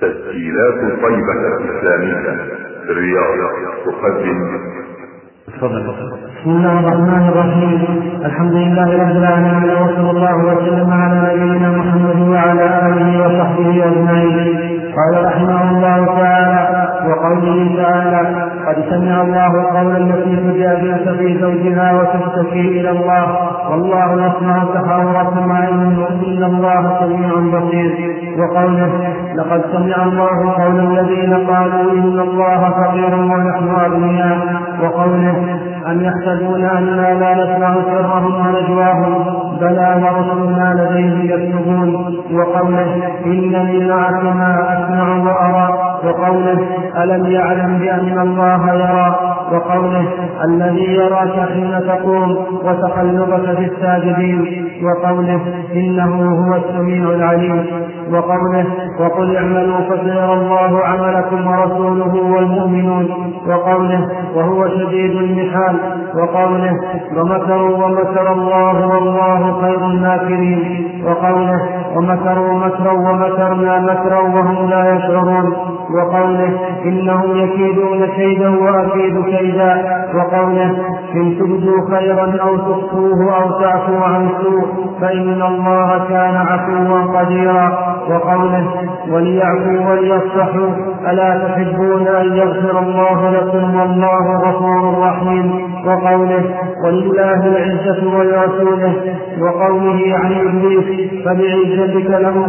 تسجيلات طيبة الإسلامية في الرياض. تقدم تفضل بسم الله الرحمن الرحيم. الحمد لله رب العالمين وصلى الله وسلم على نبينا محمد وعلى آله وصحبه أجمعين. قال رحمه الله تعالى وقوله تعالى قد سمع الله قول التي تجادلك في زوجها وتشتكي إلى الله والله يسمع تحاوركما ان الله سميع بصير. وقوله لقد سمع الله قول الذين قالوا إن الله فقير ونحن أغنياء. وقوله أم يحسبون أنا لا نسمع سرهم ونجواهم؟ بلى ورسلنا لديه يكتبون. وقوله إنني معكما أسمع وأرى. وقوله ألم يعلم بأن الله يرى وقوله الذي يراك حين تقوم وتقلبك في الساجدين وقوله إنه هو السميع العليم وقوله وقل اعملوا فسيرى الله عملكم ورسوله والمؤمنون وقوله وهو شديد المحال وقوله ومكروا ومكر الله والله خير الماكرين وقوله ومكروا مكرا ومكرنا مكرا وهم لا يشعرون وقوله إنهم يكيدون كيدا وأكيد كيدا وقوله إن تبدوا خيرا أو تخفوه أو تعفو عن سوء فإن الله كان عفوا قديرا وقوله وليعفوا وليصفحوا ألا تحبون أن يغفر الله لكم والله غفور رحيم وقوله ولله العزة ولرسوله وقوله عن إبليس فبعزتك لهم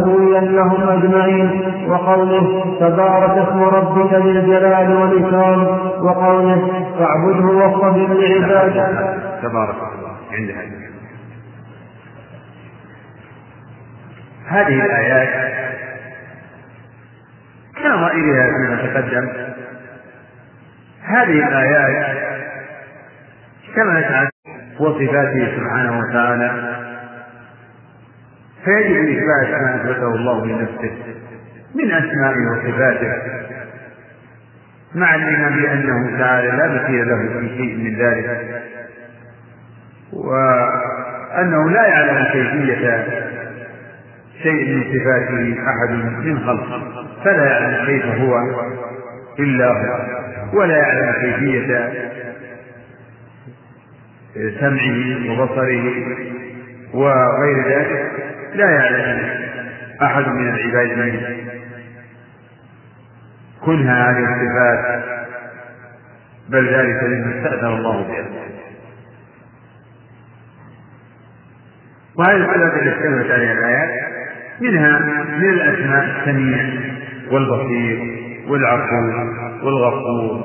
أجمعين وقوله تبارك اسم ربك ذي الجلال والإكرام وقوله فاعبده واصطبر لعباده. تبارك عند هذه. الآيات كنظائرها فيما تقدم. هذه الآيات كما تعلم وصفاته سبحانه وتعالى فيجب إثبات ما أثبته الله لنفسه. من أسمائه وصفاته مع بأنه تعالى لا مثيل له في شيء من ذلك وأنه لا يعلم كيفية شيء من صفاته أحد من خلقه فلا يعلم كيف هو إلا هو ولا يعلم كيفية سمعه وبصره وغير ذلك لا يعلم أحد من العباد منه كنها هذه الصفات بل ذلك مما استأثر الله بها. وهذه الصفات التي اشتملت عليها الآيات منها من الأسماء السميع والبصير والعفو والغفور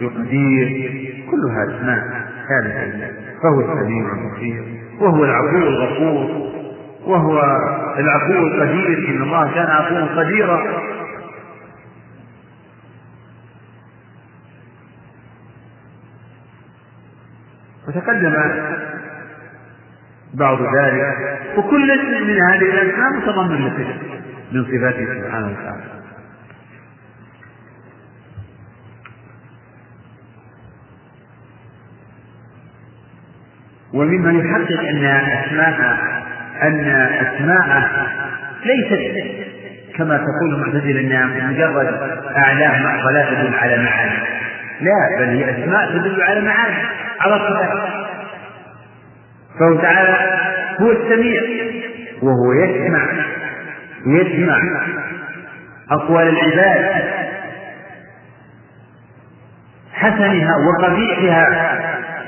والقدير كلها أسماء هذه فهو السميع البصير وهو العفو الغفور. وهو العفو القدير إن الله كان عفوا قديرا. وتقدم بعض ذلك وكل من هذه الأسماء متضمن لصفة من صفاته سبحانه وتعالى. وممن يحقق أن أسماء أن أسماء ليست كما تقول المعتزلة أنها مجرد أعلام ولا تدل على معاني. لا بل هي أسماء تدل على معاني. على صفات فهو تعالى هو السميع وهو يسمع. يسمع أقوال العباد. حسنها وقبيحها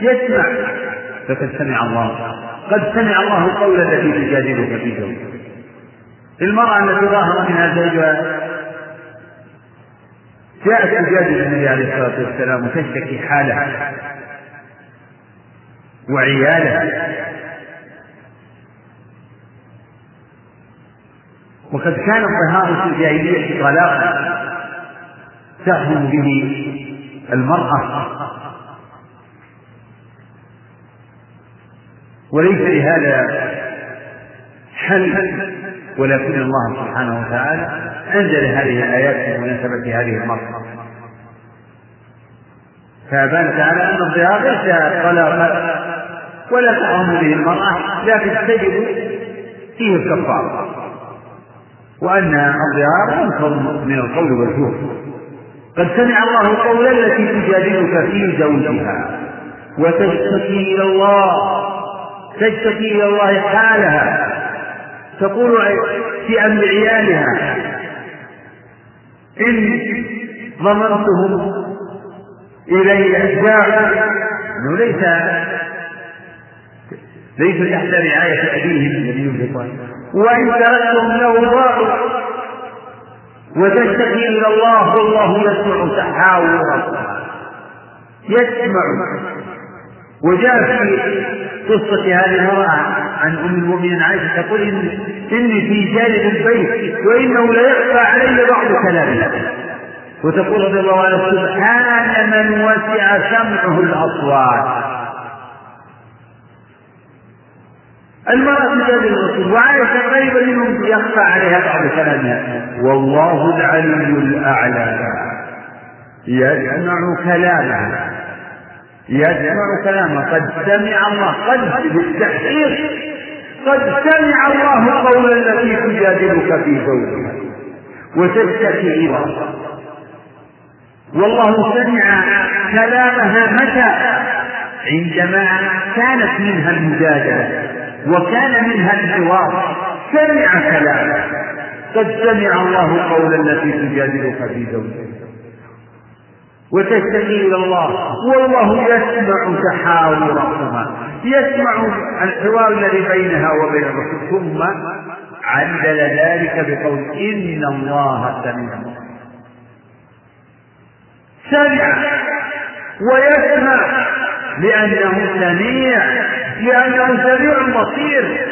يسمع. فقد سمع الله. قد سمع الله قول التي تجادلك في زوجها المرأة التي ظاهر منها زوجها جاءت تجادل النبي عليه الصلاة والسلام وتشتكي حالها وعيالها وقد كان الطهارة في الجاهلية طلاقا تحرم به المرأة. وليس لهذا حل ولكن الله سبحانه وتعالى أنزل هذه الآيات في مناسبة هذه المرأة فأبان تعالى أن الظهار ليس طلاقا ولا تحرم به المرأة لكن تجد فيه الكفارة وأن الظهار أنكر من القول والزور قد سمع الله قول التي تجادلك في زوجها وتشتكي إلى الله. تشتكي إلى الله حالها تقول في أمر عيالها إن ضمنتهم إلي أتباعا أنه ليس ليس تحت رعاية أبيهم الذي يملك وإن تركتهم له ضاعوا وتشتكي إلى الله والله يسمع تحاوركم يسمع. وجاء في قصة هذه المرأة عن أم المؤمنين عائشة تقول إن إني في جانب البيت وإنه لا يخفى علي بعض كلامها وتقول رضي الله عنها سبحان من وسع سمعه الأصوات. المرأة تجادل الرسول وعائشة قريبة منهم يخفى عليها بعض كلامها. والله العلي الأعلى. يسمع كلامها. يسمع كلامه قد سمع الله قد بالتحقيق. قد سمع الله قول التي تجادلك في زوجها وتشتكي إلى الله والله سمع كلامها متى؟ عندما كانت منها المجادلة وكان منها الحوار. سمع كلامها. قد سمع الله قول التي تجادلك في زوجها. وتشتكي إلى الله. والله يسمع تحاوركما يسمع الحوار الذي بينها وبين الرسول ثم علل ذلك بقول إن الله سميع. سمع. ويسمع. لأنه سميع. لأنه سميع بصير.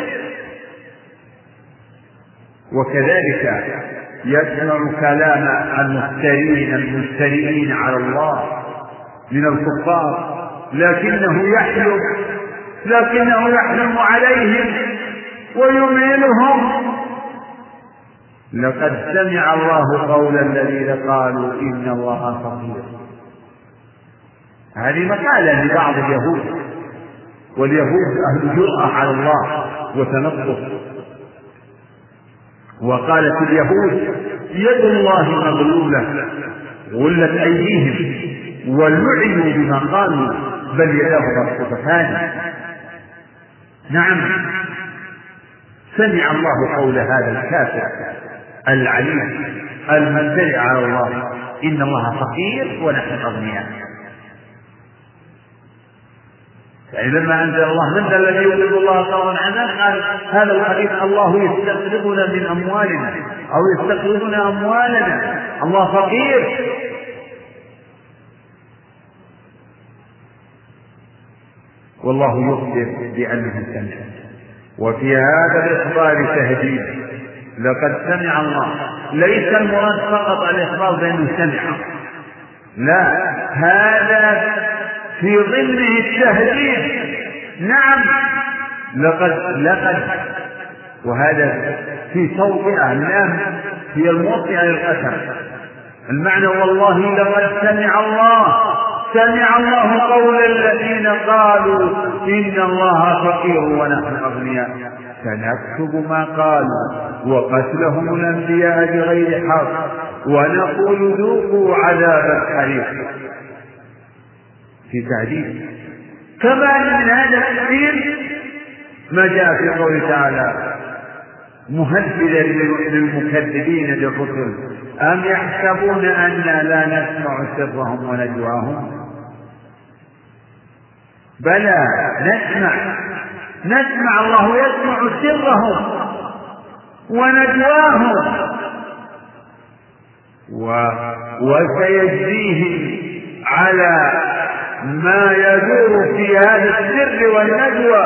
وكذلك يسمع كلام المفترين المفترين على الله من الكفار لكنه يحلم لكنه يحلم عليهم ويمهلهم لقد سمع الله قول الذين قالوا إن الله فقير. هذه مقالة لبعض اليهود واليهود أهل جرأة على الله وتنصف وقالت اليهود يد الله مغلولة غلت أيديهم ولعنوا بما قالوا بل يداه مبسوطتان نعم. سمع الله قول هذا الكافر العليم الممتلئ على الله إن الله فقير ونحن أغنياء. يعني لما أنزل الله من ذا الذي يقرض الله قرضا حسنا قال هذا الحديث الله يستقرضنا من أموالنا أو يستقرضنا أموالنا. الله فقير. والله يخبر بأنه سمع. وفي هذا الإخبار تهديد لقد سمع الله. ليس المراد فقط الإخبار بأنه سمع. لا هذا في ضمنه التهديد. نعم. لقد لقد وهذا في توطئة اللام هي الموطئة للقسم المعنى والله لقد سمع الله. سمع الله قول الذين قالوا إن الله فقير ونحن أغنياء. سنكتب ما قالوا وقتلهم الأنبياء بغير حق ونقول ذوقوا عذاب الحريق. في تعديل كما من هذا التفسير ما جاء في قوله تعالى مهددا للمكذبين للرسل أم يحسبون أنا لا نسمع سرهم ونجواهم؟ بلى نسمع. نسمع الله يسمع سرهم ونجواهم. و... وسيجزيهم على ما يدور في هذا السر والنجوى.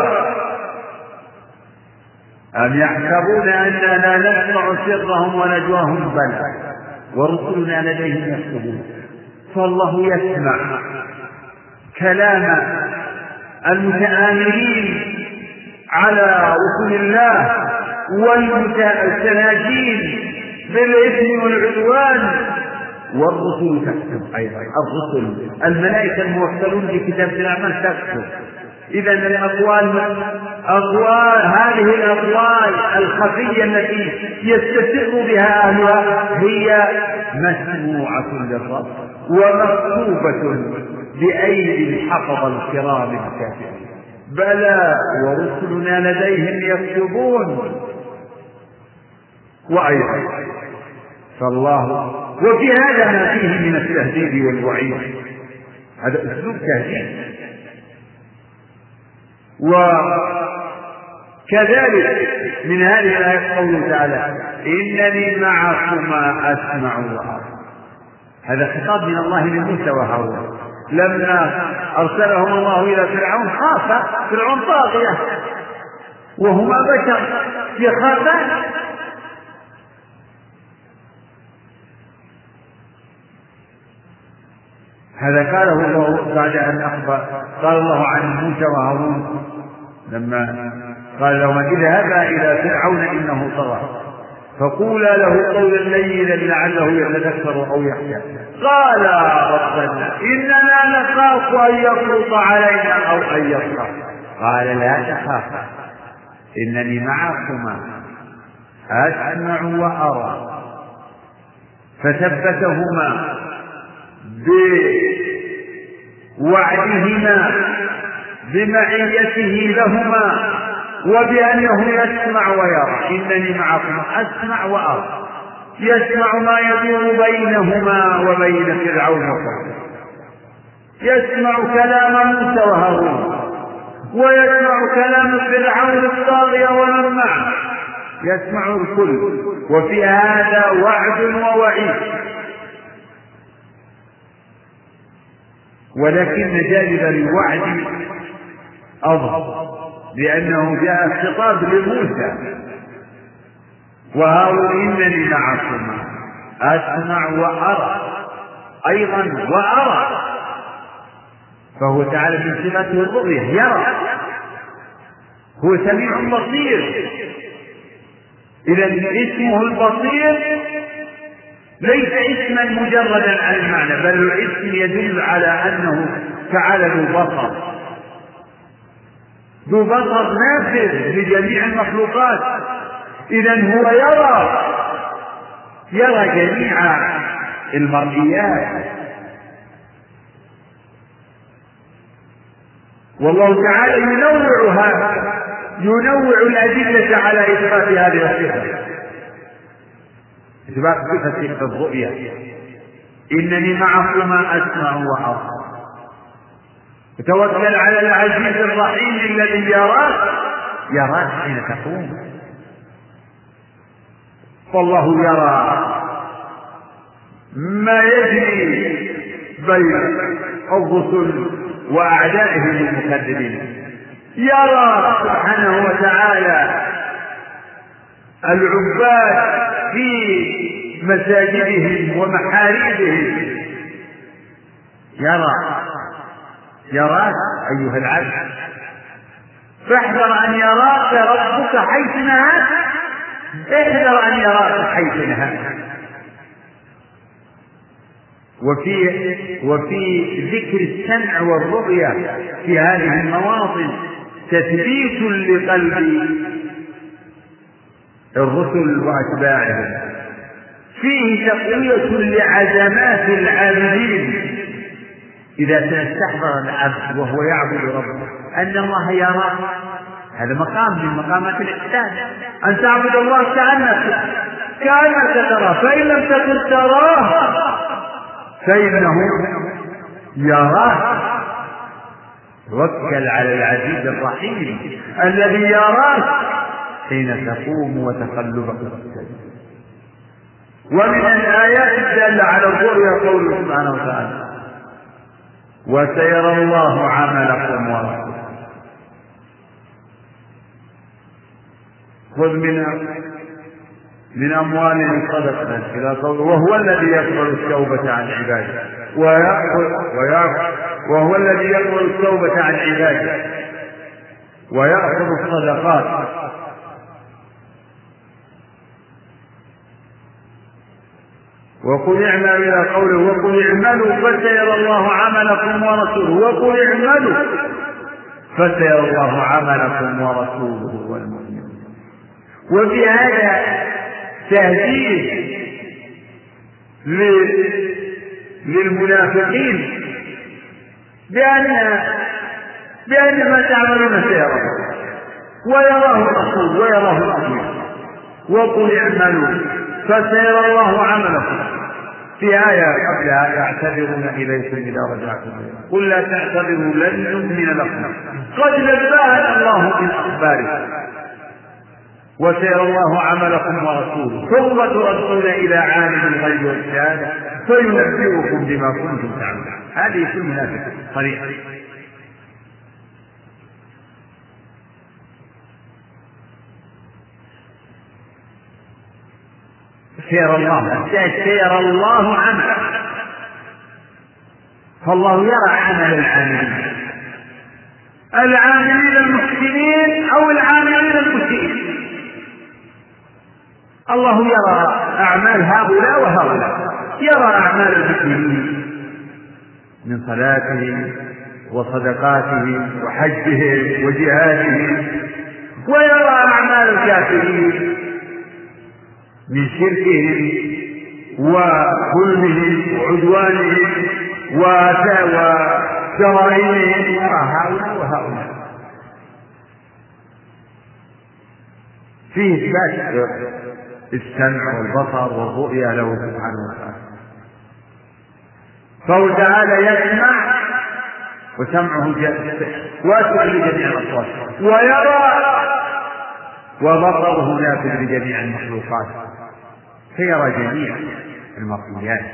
أم يحسبون أننا لا نسمع سرهم ونجواهم؟ بلى ورسلنا لديهم يكتبون. فالله يسمع كلام المتآمرين على رسل الله والمتناجين بالإثم والعدوان والرسل تكتب أيضا. الرسل الملائكة الموكلون في كتاب الأعمال تكتب. إذا الأقوال أقوال هذه الأقوال الخفية التي يستسر بها أهلها هي مسموعة للرب ومكتوبة بأيدي الحفظ الكرام الكاتبين بلى ورسلنا لديهم يكتبون. وأيضا فالله وفي هذا ما فيه من التهديد والوعيد. هذا أسلوب تهديد وكذلك من هذه الآية قوله تعالى إنني معكما أسمع وأرى هذا خطاب من الله لموسى وهارون. لما أرسلهم الله إلى فرعون خاف. فرعون طاغية. وهما بشر يخافان هذا قاله الله بعد أن أخبر. قال الله عن موسى وهارون لما قال لهما اذهبا إلى فرعون إنه طغى. فقولا له قولا لينا لعله يتذكر أو يخشى. قال ربنا إننا نخاف أن يفرط علينا أو أن يطغى قال لا تخافا إنني معكما. أسمع وأرى. فثبتهما. بوعدهما بمعيته لهما وبأنه يسمع ويرى. إنني معكم أسمع وأرى. يسمع ما يدور بينهما وبين فرعون وقومه. يسمع كلام موسى وهارون ويسمع كلام فرعون الطاغية ومن معه يسمع الكل. وفي هذا وعد ووعيد. ولكن جانب الوعد أظهر لأنه جاء الخطاب لموسى. وهارون إنني معكما أسمع وأرى أيضا وأرى. فهو تعالى من صفته الرؤية يرى. هو سميع بصير. إذا اسمه البصير ليس اسما مجردا عن المعنى بل الاسم يدل على أنه تعالى ذو بصر. ذو بصر نافذ لجميع المخلوقات. اذا هو يرى يرى جميع المرئيات. والله تعالى ينوع هذا ينوع الأدلة على إثبات هذه الصفة. إثبات صفة الرؤيا إنني معكما أسمع وأرى. توكل على العزيز الرحيم الذي يراك. يراك حين تقوم. فالله يرى ما يجري بين الرسل وأعدائهم المكذبين. يرى سبحانه وتعالى العباد في مساجدهم ومحاريبهم. يرى يراك أيها العبد. فاحذر أن يراك ربك حيث نهاك. احذر أن يراك حيث نهاك. وفي وفي ذكر السمع والرؤيا في هذه المواطن تثبيت لقلب الرسل وأتباعهم. فيه تقوية لعزمات العابدين. إذا تستحضر العبد وهو يعبد ربه أن الله يرى. هذا مقام من مقامات الإحسان. أن تعبد الله كأنك كأنك تراه. فإن لم تكن تراه فإنه يراك توكل على العزيز الرحيم الذي يراك. حين تقوم وتقلبك. في السجن ومن الآيات الدالة على الرؤيا قوله سبحانه وتعالى. وسيرى الله عملكم ورسوله. خذ من من أموالهم صدقة إلى قوله وهو الذي يقبل التوبة عن عباده. ويأخذ وهو الذي يقبل التوبة عن عباده. ويأخذ الصدقات. وقل اعملوا إلى قوله وقل اعملوا فسيرى الله عملكم ورسوله. وقل اعملوا فسيرى الله عملكم ورسوله والمؤمنون وفي هذا تهديد للمنافقين بأن بأن ما تعملون سيرى ويراه الرسول ويراه الأمير وقل اعملوا. فسيرى الله عملكم في آية قبلها يعتذرون إليكم إذا رجعتم قل لا تعتذروا لن نؤمن لكم. قد نبأنا الله من أخباركم وسيرى الله عملكم ورسوله. ثم تردون إلى عالم الغيب والشهادة. فينبئكم بما كنتم تعملون. هذه المنافق صريحة سير الله. سير الله عمله فالله يرى عمل العاملين. العاملين المحسنين أو العاملين المسيئين. الله يرى أعمال هؤلاء وهؤلاء. يرى أعمال المسلمين من صلاتهم وصدقاتهم وحجهم وجهادهم. ويرى أعمال الكافرين. من شركهم وظلمهم وعدوانهم وجرائمهم هؤلاء وهؤلاء. فيه إثبات السمع والبصر والرؤيا له سبحانه وتعالى. فهو تعالى يسمع وسمعه واسع لجميع الأصوات ويرى وبصره نافذ لجميع المخلوقات. سيرى جميع المرئيات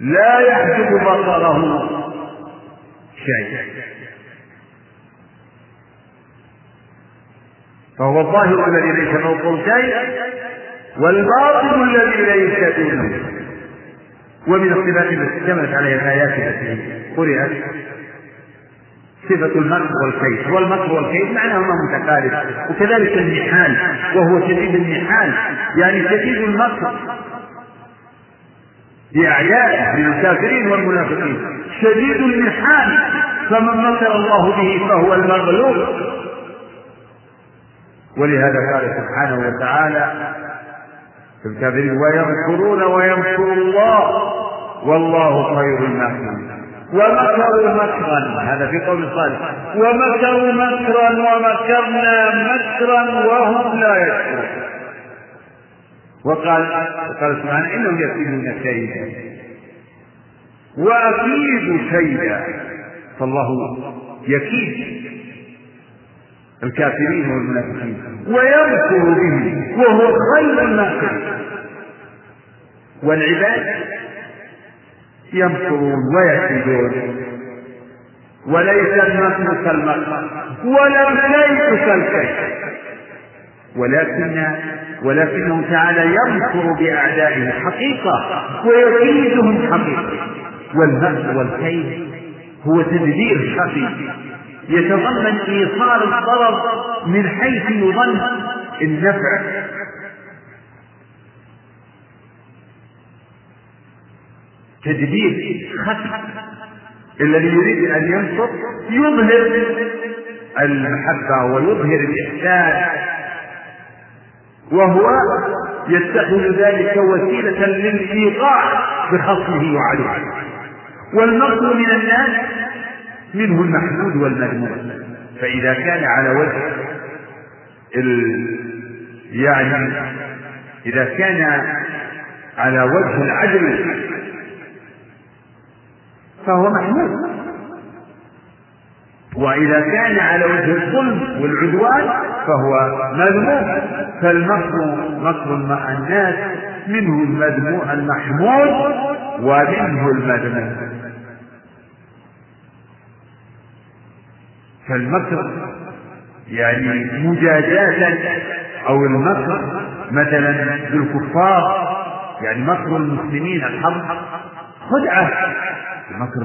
لا يحجب بصره شيء. فهو الظاهر الذي ليس فوقه شيء والباطن الذي ليس دونه. ومن الصفات التي اشتملت عليها الآيات التي قرأت صفة المكر والكيد والمكر والكيد معناهما متقارب وكذلك النحال وهو شديد النحال. يعني شديد المكر بأعدائه من الكافرين والمنافقين. شديد النحال فمن مكر الله به فهو المغلوب. ولهذا قال سبحانه وتعالى في الكافرين ويمكرون ويمكر الله والله خير الماكرين ومكروا مكرا. هذا في قول صالح. ومكروا مكرا ومكرنا مكرا وهم لا يشعرون وقال قال سبحانه إنهم يكيدون كيدا وأكيد كيدا فالله يكيد. الكافرين والمنافقين. ويمكر بهم. وهو خير الماكرين. والعباد يمكرون ويكيدون وليس المكر كالمكر ولا الكيد كالكيد ولكن ولكنه تعالى يمكر بأعدائه حقيقة ويكيدهم حقيقة. والمكر والكيد هو تدبير حقيقي. يتضمن إيصال الضرر من حيث يظن النفع تدبير خفي الذي يريد أن ينصر يظهر المحبة ويظهر الإحسان وهو يتخذ ذلك وسيلة للإيقاع بخصمه وعدوه والمكر من الناس منه المحمود والمذموم. فإذا كان على وجه ال... يعني إذا كان على وجه العدل فهو محمود وإذا كان على وجه الظلم والعدوان فهو مذموم. فالمكر مكر مع الناس منه المذموم المحمود ومنه المذموم. فالمكر يعني مجازاة أو المكر مثلا بالكفار يعني مكر المسلمين الحرب خدعة.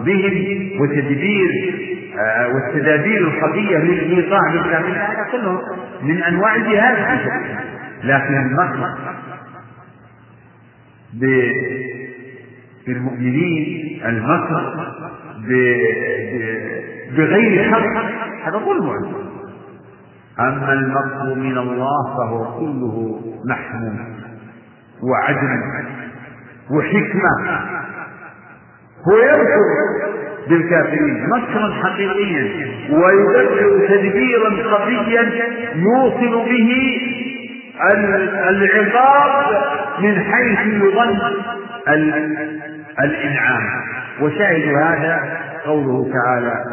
بهم وتدبير آه والتدابير الخفية للإيقاع بالكامل هذا كله من أنواع الجهاد. لكن المكر بالمؤمنين المكر بغير حق هذا ظلم. أما المكر من الله فهو كله محمود وعدل وحكمة. هو يذكر بالكافرين مكرا حقيقيا ويدبر تدبيرا خفيا يوصل به العقاب من حيث يظن الإنعام. وشاهد هذا قوله تعالى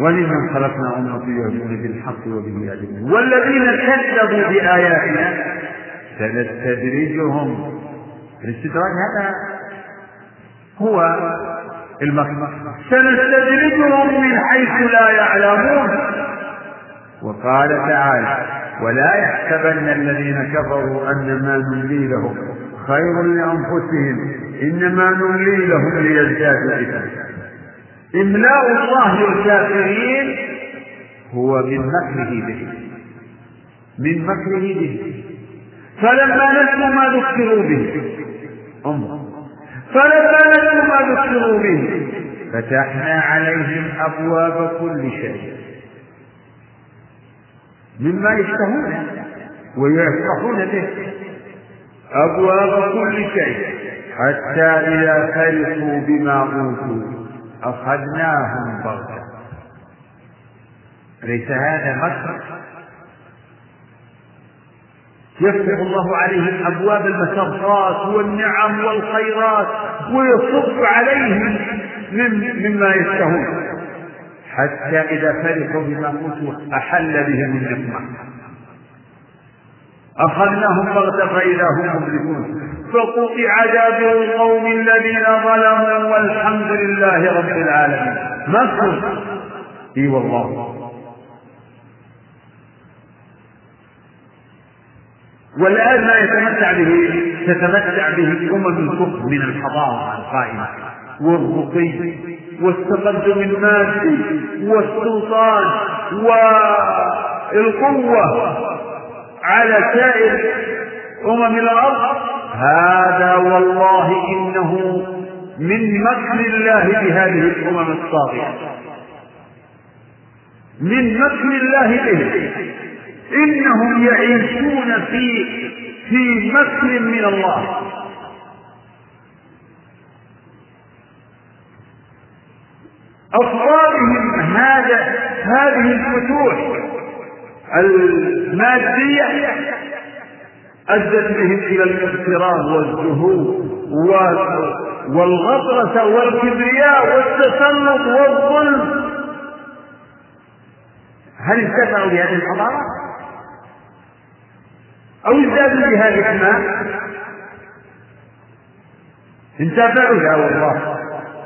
ولمن خلقنا أمة يهدون بالحق وبه يعدلون. والذين كذبوا بآياتنا سنستدرجهم. الاستدراج هذا هو المكر سنستدرجهم من حيث لا يعلمون. وقال تعالى ولا يحسبن الذين كفروا أنما نملي لهم خير لأنفسهم إنما نملي لهم ليزدادوا إثما. إملاء الله للكافرين هو من مكره به. من مكره به. فلما نسوا ما ذكروا به انظر فلما نسوا ما ذكروا به فتحنا عليهم أبواب كل شيء. مما يشتهون ويفرحون به. أبواب كل شيء. حتى إذا فرحوا بما أوتوا. أخذناهم بغتة. ليس هذا مكر يفتح الله عليهم أبواب المسرات والنعم والخيرات ويصب عليهم من مما يشتهون. حتى إذا فرحوا بما أوتوا أحل بهم النقمة. أخذناهم بغتة فإذا هم مبلسون فقطع دابر القوم الذين ظلموا والحمد لله رب العالمين. مكر إي والله. والآن ما يتمتع به تتمتع به أمم الكفر من الحضارة القائمة والرقي والتقدم المادي والسلطان والقوة على سائر أمم الأرض. هذا والله إنه من مكر الله بهذه الأمم الطاغية من مكر الله به. إنهم يعيشون في في مكر من الله. أصوابهم هذا هذه الفتوح المادية أدت بهم إلى الاغتراب والزهور والغطرسة والكبرياء والتسلط والظلم هل انتفعوا بهذه الحضارة؟ أو ازدادوا بهذه الماء؟ انتفعوا لا والله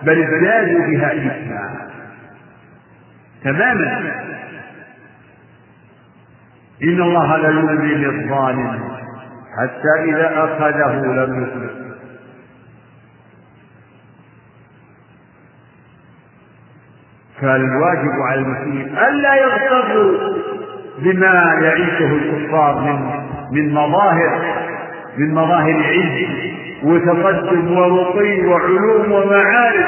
بل ازدادوا بها إثما تماما إن الله لا يملي للظالم حتى إذا أخذه لم يفلح فالواجب على المسلمين ألا يغتروا بما يعيشه الكفار من من مظاهر من مظاهر عز وتقدم ورقي وعلوم ومعارف.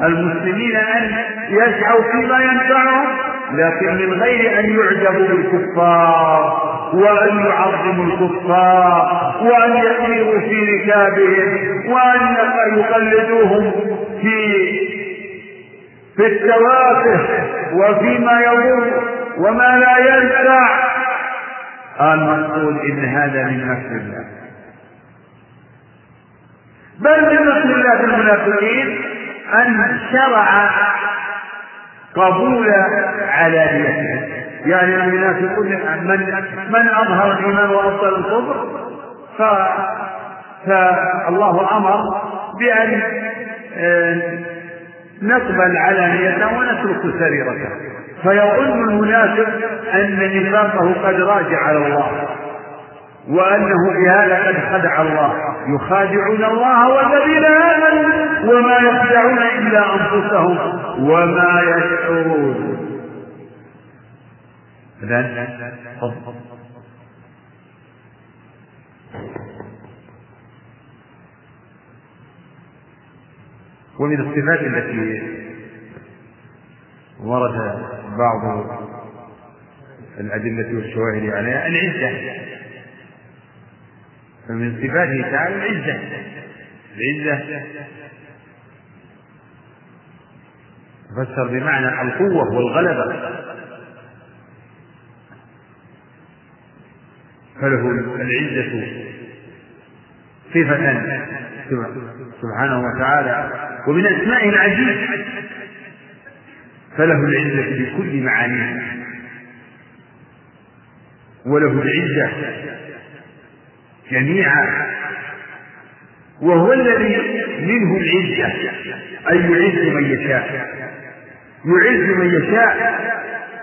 المسلمين أن يسعوا فيما ينفعهم لكن من غير أن يعجبوا بالكفار وأن يعظموا الكفار وأن يسيروا في ركابهم وأن يقلدوهم في في التوافه وفيما يضر وما لا ينفع. المقصود إن هذا من مكر الله. بل من مكر الله في المنافقين أن شرع قبول علانيته يعني المنافقون من من أظهر الإيمان وأبطل الكفر؟ فالله أمر بأن آه، نقبل علانيته ونترك سريرته. فيظن المنافق أن نفاقه قد راجع على الله وأنه بهذا قد خدع الله. يخادعون الله والذين آمنوا وما يخدعون إلا أنفسهم وما يشعرون. ومن الصفات التي ورد بعض الأدلة والشواهد عليها العزة. فمن صفاته تعالى العزة. العزة. تفسر بمعنى القوة والغلبة. فله العزة صفة سبحانه وتعالى ومن أسمائه العزيز. فله العزة بكل معانيها وله العزة جميعا. وهو الذي منه العزة أي يعز من يشاء. يعز من يشاء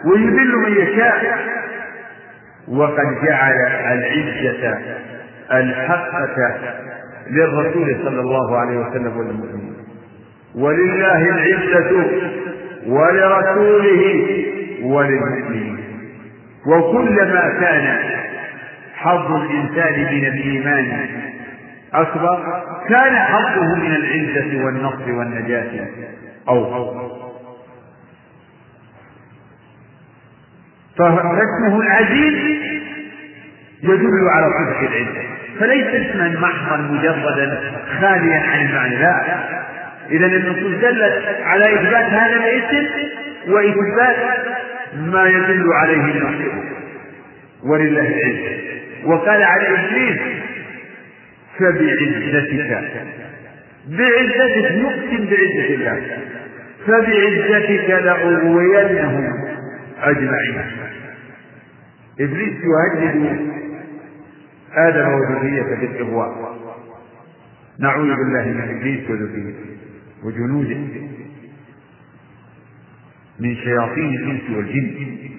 ويذل من يشاء. وقد جعل العزة الحقة للرسول صلى الله عليه وسلم وللمؤمنين ولله العزة ولرسوله وللمؤمنين. وكلما كان حظ الإنسان من الإيمان أكبر كان حظه من العزة والنصر والنجاة أوفر فاسمه العزيز يدل على صدق العزة فليس اسما محضا مجردا خاليا عن المعنى. لا. إذا النصوص دلت على إثبات هذا الاسم وإثبات ما يدل عليه النص ولله العزة وقال على إبليس فبعزتك. بعزتك نقسم بعزة الله فبعزتك لأغوينهم أجمعين. إبليس يهدد آدم وذريته بالإغواء نعوذ بالله من إبليس وذريته وجنوده. من شياطين الإنس والجن.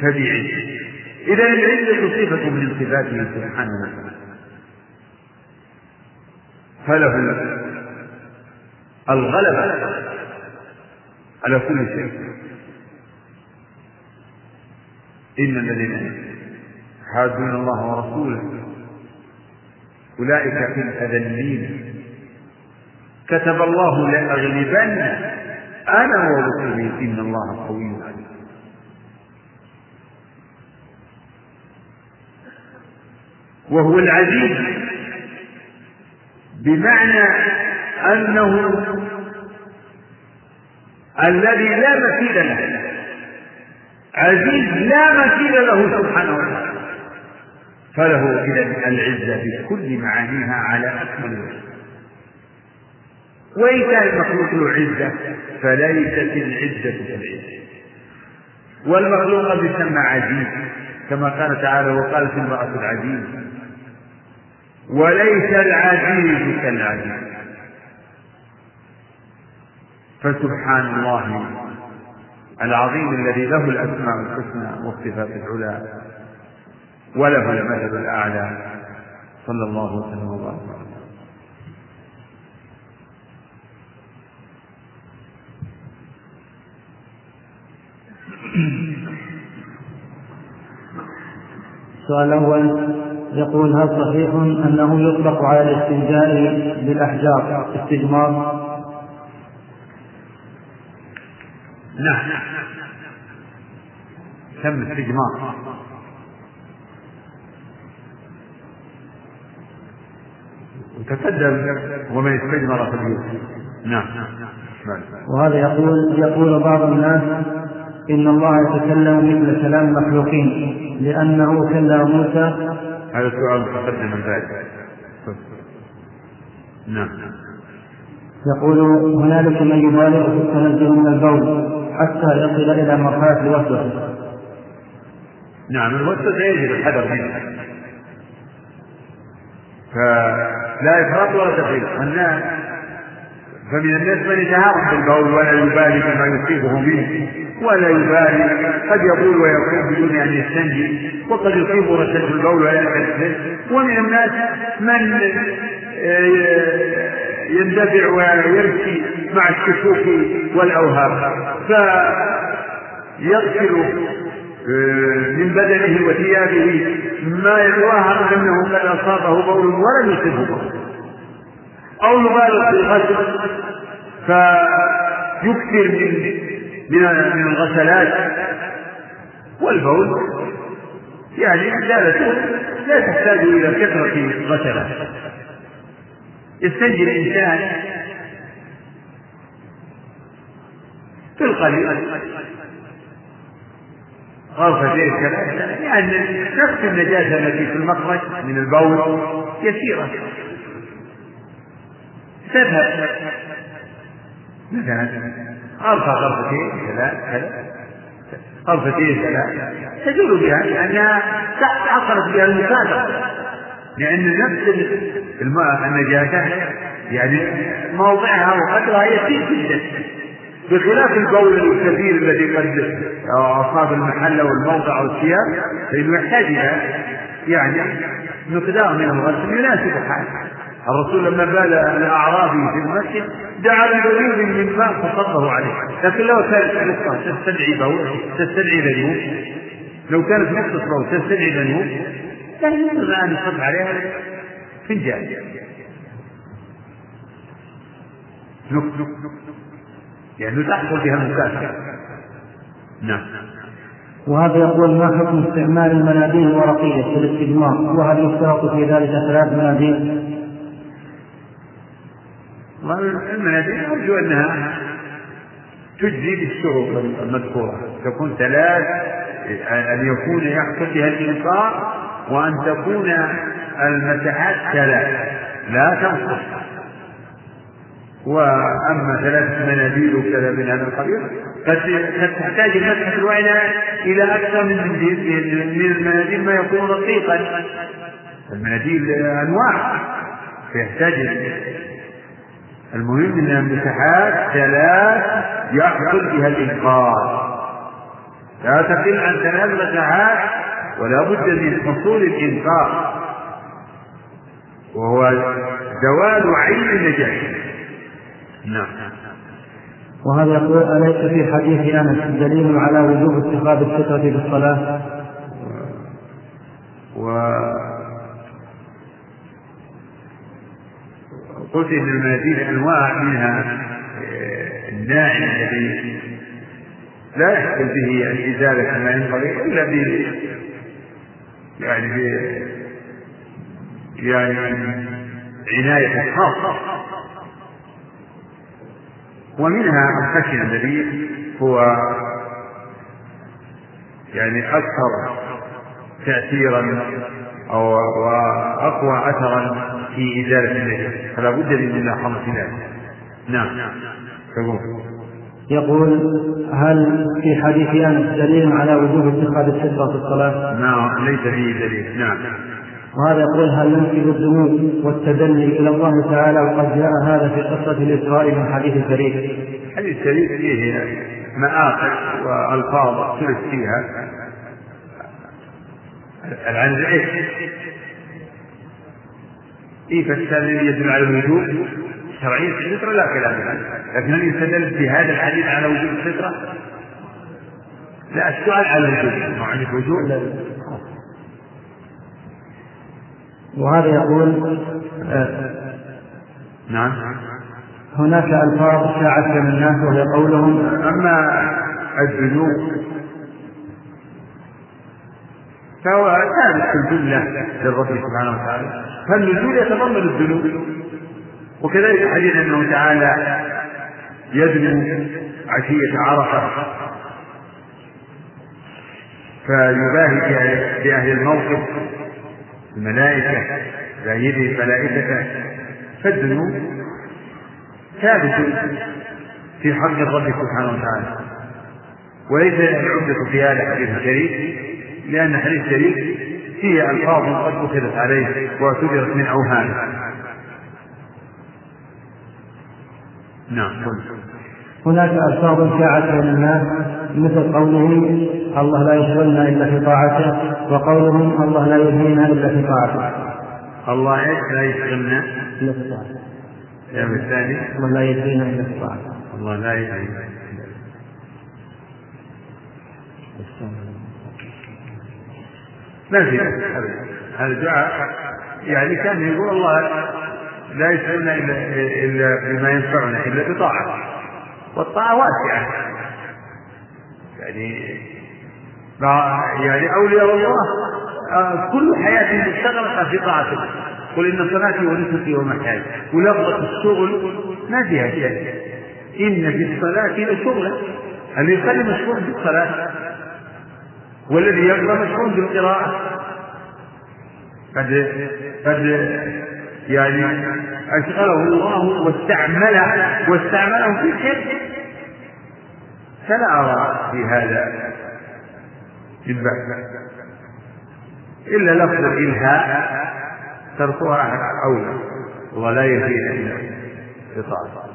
فبعزة إذا العزة صفة من صفاته سبحانه وتعالى. فله الغلبة على كل شيء. إن الذين حادون الله ورسوله أولئك في الأذلين. كتب الله لأغلبن أنا ورسلي إن الله قوي. عليم وهو العزيز بمعنى أنه الذي لا مثيل له. عزيز لا مثيل له سبحانه وتعالى. فله إذا العزة بكل معانيها على أكمل وجه. وإن كان المخلوق له عزة فليست العزة كالعزة والمخلوق يسمى عزيز كما قال تعالى وقالت المرأة العزيز. وليس العزيز كالعزيز. فسبحان الله. العظيم الذي له الأسماء الحسنى والصفات العلى وله المثل الأعلى. صلى الله وسلم وبارك السؤال الأول يقول هل صحيح أنه يطلق على الاستنجاء بالأحجار استجمار؟ نعم. تم استجمار وتقدم ومن استجمر البيوت. نعم. وهذا يقول يقول بعض الناس إن الله يتكلم مثل كلام المخلوقين لأنه كلم موسى. هذا سؤال تقدم من ذلك نعم. يقول هنالك من يبالغ في التنزه من البول. حتى يصل إلى مرحلة الوسوسة نعم الوسوسة يجب الحذر منها. فلا إفراط ولا تفريط. الناس فمن الناس من يتهاون بالبول ولا يبالي بما يصيبه منه ولا يبالي قد يقول ويقول بدون أن يستنجي وقد يصيبه رشد البول ولا يستنجي ومن الناس من يندفع ويبكي مع الشكوك والأوهام. فيغسل من بدنه وثيابه ما يتوهم أنه قد أصابه بول ولم يصبه بول. أو يبالغ في الغسل فيكثر من من الغسلات. والبول يعني ازالته لا تحتاج إلى كثرة غسلات. يستنجي الانسان في القليل غرفتين ثلاثة يعني نفس النجاسة التي في المخرج من البول يسيرة. تذهب. مثلا غرفة غرفتين ثلاث غرفتين ثلاث تزول بها لأنها تعطلت بها المسافة لأن نفس النجاسة يعني موضعها وقدرها يسير جدا بخلاف البول الكثير الذي قد أصاب المحل والموضع والثياب فإنه يحتاج إلى يعني مقدار من الغسل يناسب حاله. الرسول لما بال الأعرابي في المسجد دعا ببليغ من ماء فصبه عليه. لكن لو كانت نقطة تستدعي بول تستدعي ذنوب لو كانت نقطة بول تستدعي ذنوب كان ينبغي أن يصب عليها. فنجان نك نك نك لأنه تحصل بها المكافأة. نعم. وهذا يقول ما حكم استعمال المناديل الورقية في الاستجمار؟ وهل يشترط في ذلك ثلاث مناديل؟ المناديل أرجو أنها تجزي بالشروط المذكورة. تكون ثلاث أن يكون يحصل بها الإنكار وأن تكون المساحات ثلاث لا تنقص. وأما ثلاثة مناديل وكذا من هذا القبيل قد تحتاج المسحه الواحده إلى أكثر من من المناديل ما يكون رقيقا. المناديل أنواع فيحتاج المهم أن المساحات ثلاث يحصل بها الإنقاذ. لا تقل عن ثلاث مساحات ولا بد من حصول الإنقاذ. وهو زوال عين النجاسه نعم وهذا يقول أليس في حديث أنس دليل على وجوب اتخاذ السترة في الصلاة؟ و قلت إن المناديل أنواع منها الناعم الذي لا يحصل به الإزالة كما ينبغي إلا ب يعني ب يعني عناية خاصه ومنها الخشن الذي هو يعني أكثر تأثيرا أو وأقوى أثرا في إزالة النجس فلا بد من ملاحظة ذلك. نعم. تقول. يقول هل في حديث أنس دليل على وجوب اتخاذ الستره في الصلاة؟ نعم ليس فيه دليل. نعم. وهذا يقول هل ننسب الذنوب والتدني إلى الله تعالى وقد جاء هذا في قصة الاسراء من حديث الشريف. حديث الشريف فيه مآخذ وألفاظ اختلف فيها العنز إيش؟ اي فالذي يدل على الوجوب شرعيا في السترة لا كلام فيه لكن هل يستدل في هذا الحديث على وجوب السترة؟ لا السؤال على الوجوب ما عندك وجوب وهذا يقول آه نعم. هناك ألفاظ شاعت من الناس وهي قولهم. أما الذنوب فهو ثابت في الجملة للرب سبحانه وتعالى. فالنزول يتضمن الذنوب وكذلك حديث أنه تعالى يدنو عشية عرفة فيباهي بأهل الموقف. الملائكة زايده الملائكة. فالذنوب ثابت في حق الرب سبحانه وتعالى. وليس العمدة في هذا الحديث الشريف لأن الحديث الشريف فيه ألفاظ قد أخذت عليه واعتبرت من أوهامه. نعم. هناك ألفاظ شاعت بين الناس مثل قولهم الله لا يشغلنا إلا في طاعته وقولهم الله لا يهدينا إلا في طاعته. الله إيش لا يشغلنا إلا في طاعته. الكلام الثاني الله لا يهدينا إلا في طاعته. الله لا يهدينا ما في هذا؟ الدعاء يعني كان يقول الله لا يسألنا إلا, إلا بما ينفعنا إلا بطاعة. والطاعة واسعة. يعني يعني أولياء الله. آه، كل حياتهم اشتغلت في طاعة الله قل إن صلاتي ونسكي ومحياي. ولفظة الشغل ما فيها شيء إن في الصلاة لشغلا اللي يصلي مشغول بالصلاة والذي يقرأ مشغول بالقراءة قد قد يعني أشغله الله واستعمله واستعمله في خير فلا أرى في هذا البأس إلا لفظ الإلهاء تركها أولى ولا يفيد إلا إطاعة.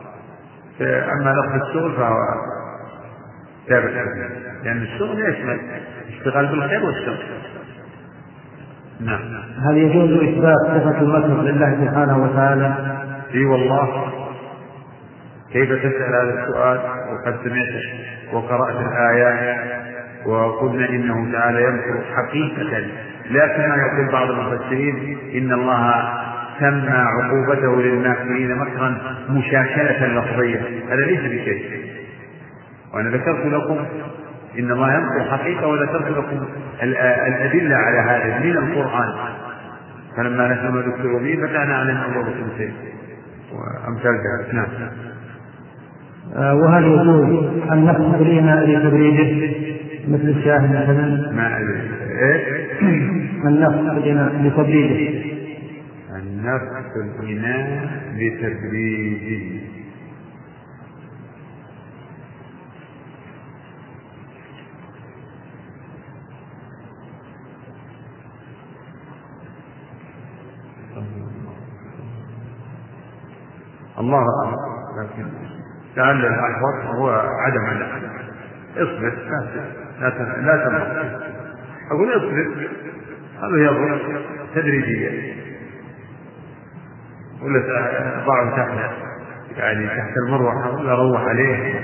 أما لفظ الشغل فهو ثابت لأن الشغل يشمل اشتغال بالخير والشر. نعم. هل يجوز إثبات صفة المكر لله سبحانه وتعالى؟ إي والله. كيف تسأل هذا السؤال وقد سمعت وقرأت الآيات وقلنا إنه تعالى يمكر حقيقة. لا كما يقول بعض المفسرين إن الله سمى عقوبته للماكرين مكرا مشاكلة لفظية. هذا ليس بشيء. وأنا ذكرت لكم إن الله يمكر حقيقة وذكرت لكم الأدلة على هذا من القرآن. فلما نسوا ما ذكروا به فتحنا عليهم أبواب كل وأمثال ذلك نعم. آه، وهل يجوز أن نقصد الإناء لتبريده؟ مثل الشاهد مثلا؟ ما أدري. إيه؟ النفخ الإناء لتبريده النفخ الإناء لتبريده الله أعلم لكن لعل الأحوط هو عدم النفس اصبر. لا لا تمر أقول اصبر هذا يضر تدريجيا ولا ضعه تحت يعني تحت المروحة ولا روح عليه.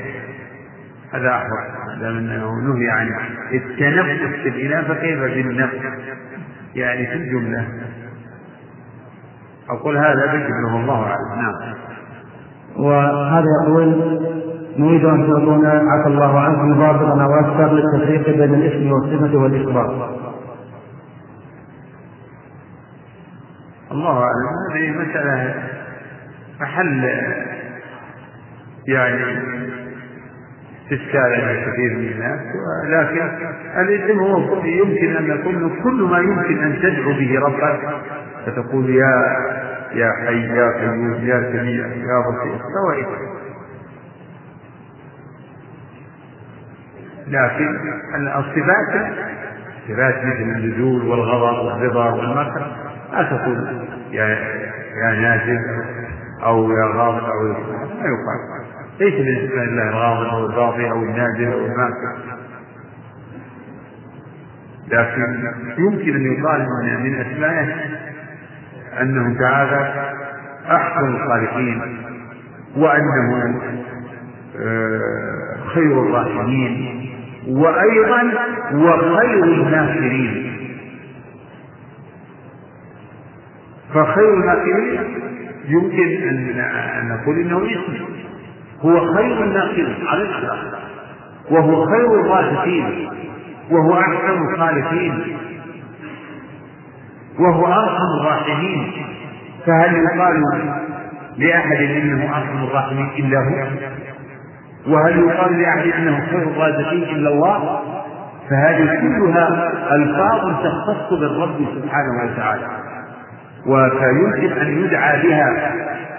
هذا أحوط. دام أنه نهي عن التنفس في الإناء فكيف بالنفس يعني في الجملة. أقول هذا بجبله الله أعلم. نعم. وهذا يقول نريد أن تعطونا عفى الله عنكم ضابطا أو أكثر للتفريق بين الاسم والصفة والإخبار. الله أعلم هذه مسألة محل يعني استشكال عند كثير من الناس لكن الاسم هو يمكن أن يكون كل ما يمكن أن تدعو به ربك فتقول يا يا حي يا قيوم يا سميع يا بصير فهو لكن الصفات صفات مثل النزول والغضب والرضا والمكر لا تقول يا يا نازل أو يا غاضب أو ما يقال. ليس بالنسبة لله الغاضب أو الباطي أو النازل أو الماكر لكن يمكن أن يقال من اسمائه أنه تعالى أحسن الخالقين وأنه آه، خير الراحمين. وأيضا وخير الناصرين. فخير الناصرين يمكن أن نقول إنه اسم. هو خير الناصرين على الإطلاق. وهو خير الراشدين وهو أحسن الخالقين. وهو أرحم الراحمين. فهل يقال لأحد إنه أرحم الراحمين إلا هو؟ وهل يقال لأحد إنه خير الرازقين إلا الله؟ فهذه كلها ألفاظ تختص بالرب سبحانه وتعالى. وفيمكن أن يدعى بها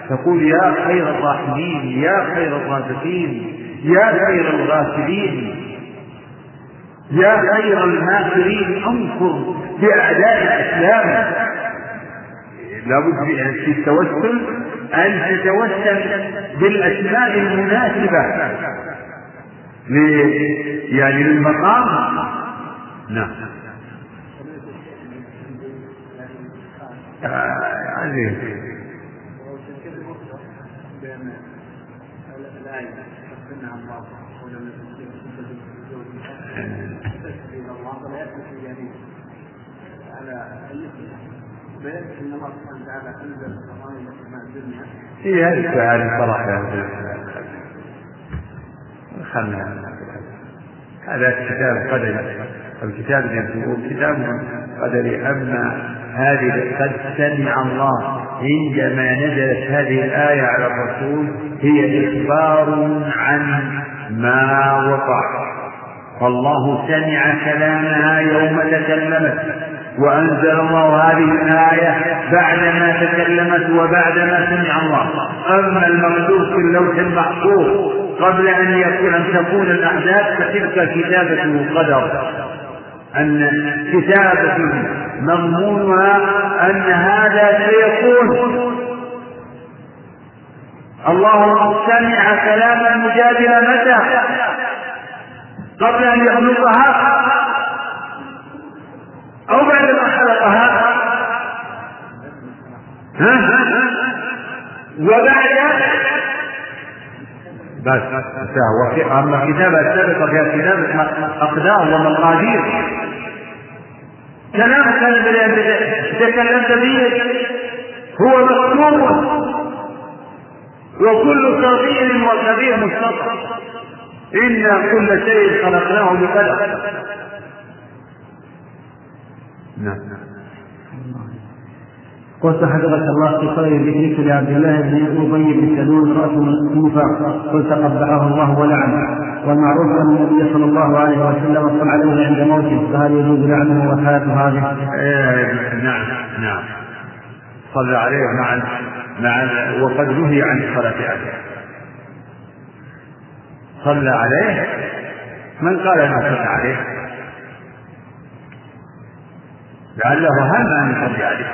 تقول يا خير الراحمين يا خير الرازقين يا خير الغافلين يا خير الماكرين انصر بأعداء الإسلام. لابد في التوسل أن تتوسل بالأسماء المناسبة. يعني للمقام. نعم. عزيز على بيان إن الله هي هذه السؤال صراحة خلنا هذا كتاب قدري. الكتاب يقول كتاب قدري. أما هذه قد سمع الله عندما نزلت هذه الآية على الرسول هي إخبار عن ما وقع. فالله سمع كلامها يوم تكلمت وأنزل الله هذه الآية بعدما تكلمت وبعدما سمع الله. أما المكتوب في اللوح المحفوظ قبل أن يكون أن تكون الأحداث فتلك كتابة قدر أن كتابة مضمونها أن هذا سيكون. الله سمع كلام المجادلة متى؟ قبل أن يخلقها؟ أو بعد ما خلقها. ها؟ وبعد بس وفي أما الكتابة السابقة فيها كتابة أقدار ومقادير. كلام كان تكلمت به هو مكتوب وكل صغير وكبير مستطر إنا كل شيء خلقناه بقدر. نعم. قلت حفظك الله في قول ذكرك لعبد الله بن أبي بن سلول رأس الكوفة. قلت قبحه الله ولعنه. والمعروف أن النبي صلى الله عليه وسلم صلى عليه عند موته. فهل يجوز لعنه وحياته هذه؟ إيه نعم نعم. صلى عليه مع مع وقد نهي عن الصلاة عليه صلى عليه؟ من قال أنه صلى عليه؟ لعله هم أن يصلي عليه.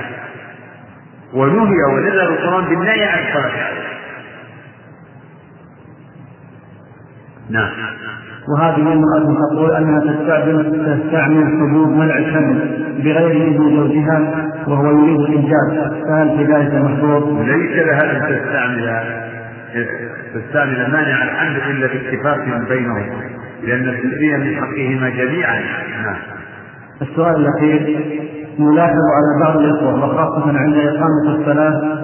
ونهي ونزل القرآن بالنهي عن الصلاة عليه. نعم. وهذه المرأة تقول أنها تستعمل تستعمل حبوب منع الحمل بغير إذن زوجها وهو يريد الإنجاب فهل في ذلك محظور؟ ليس لها أن تستعمل تستعمل مانع الحمل إلا باتفاق بينهم لأن التسلية من حقهما جميعا. نعم. السؤال الأخير نلاحظ على بعض الإخوة وخاصة عند إقامة الصلاة.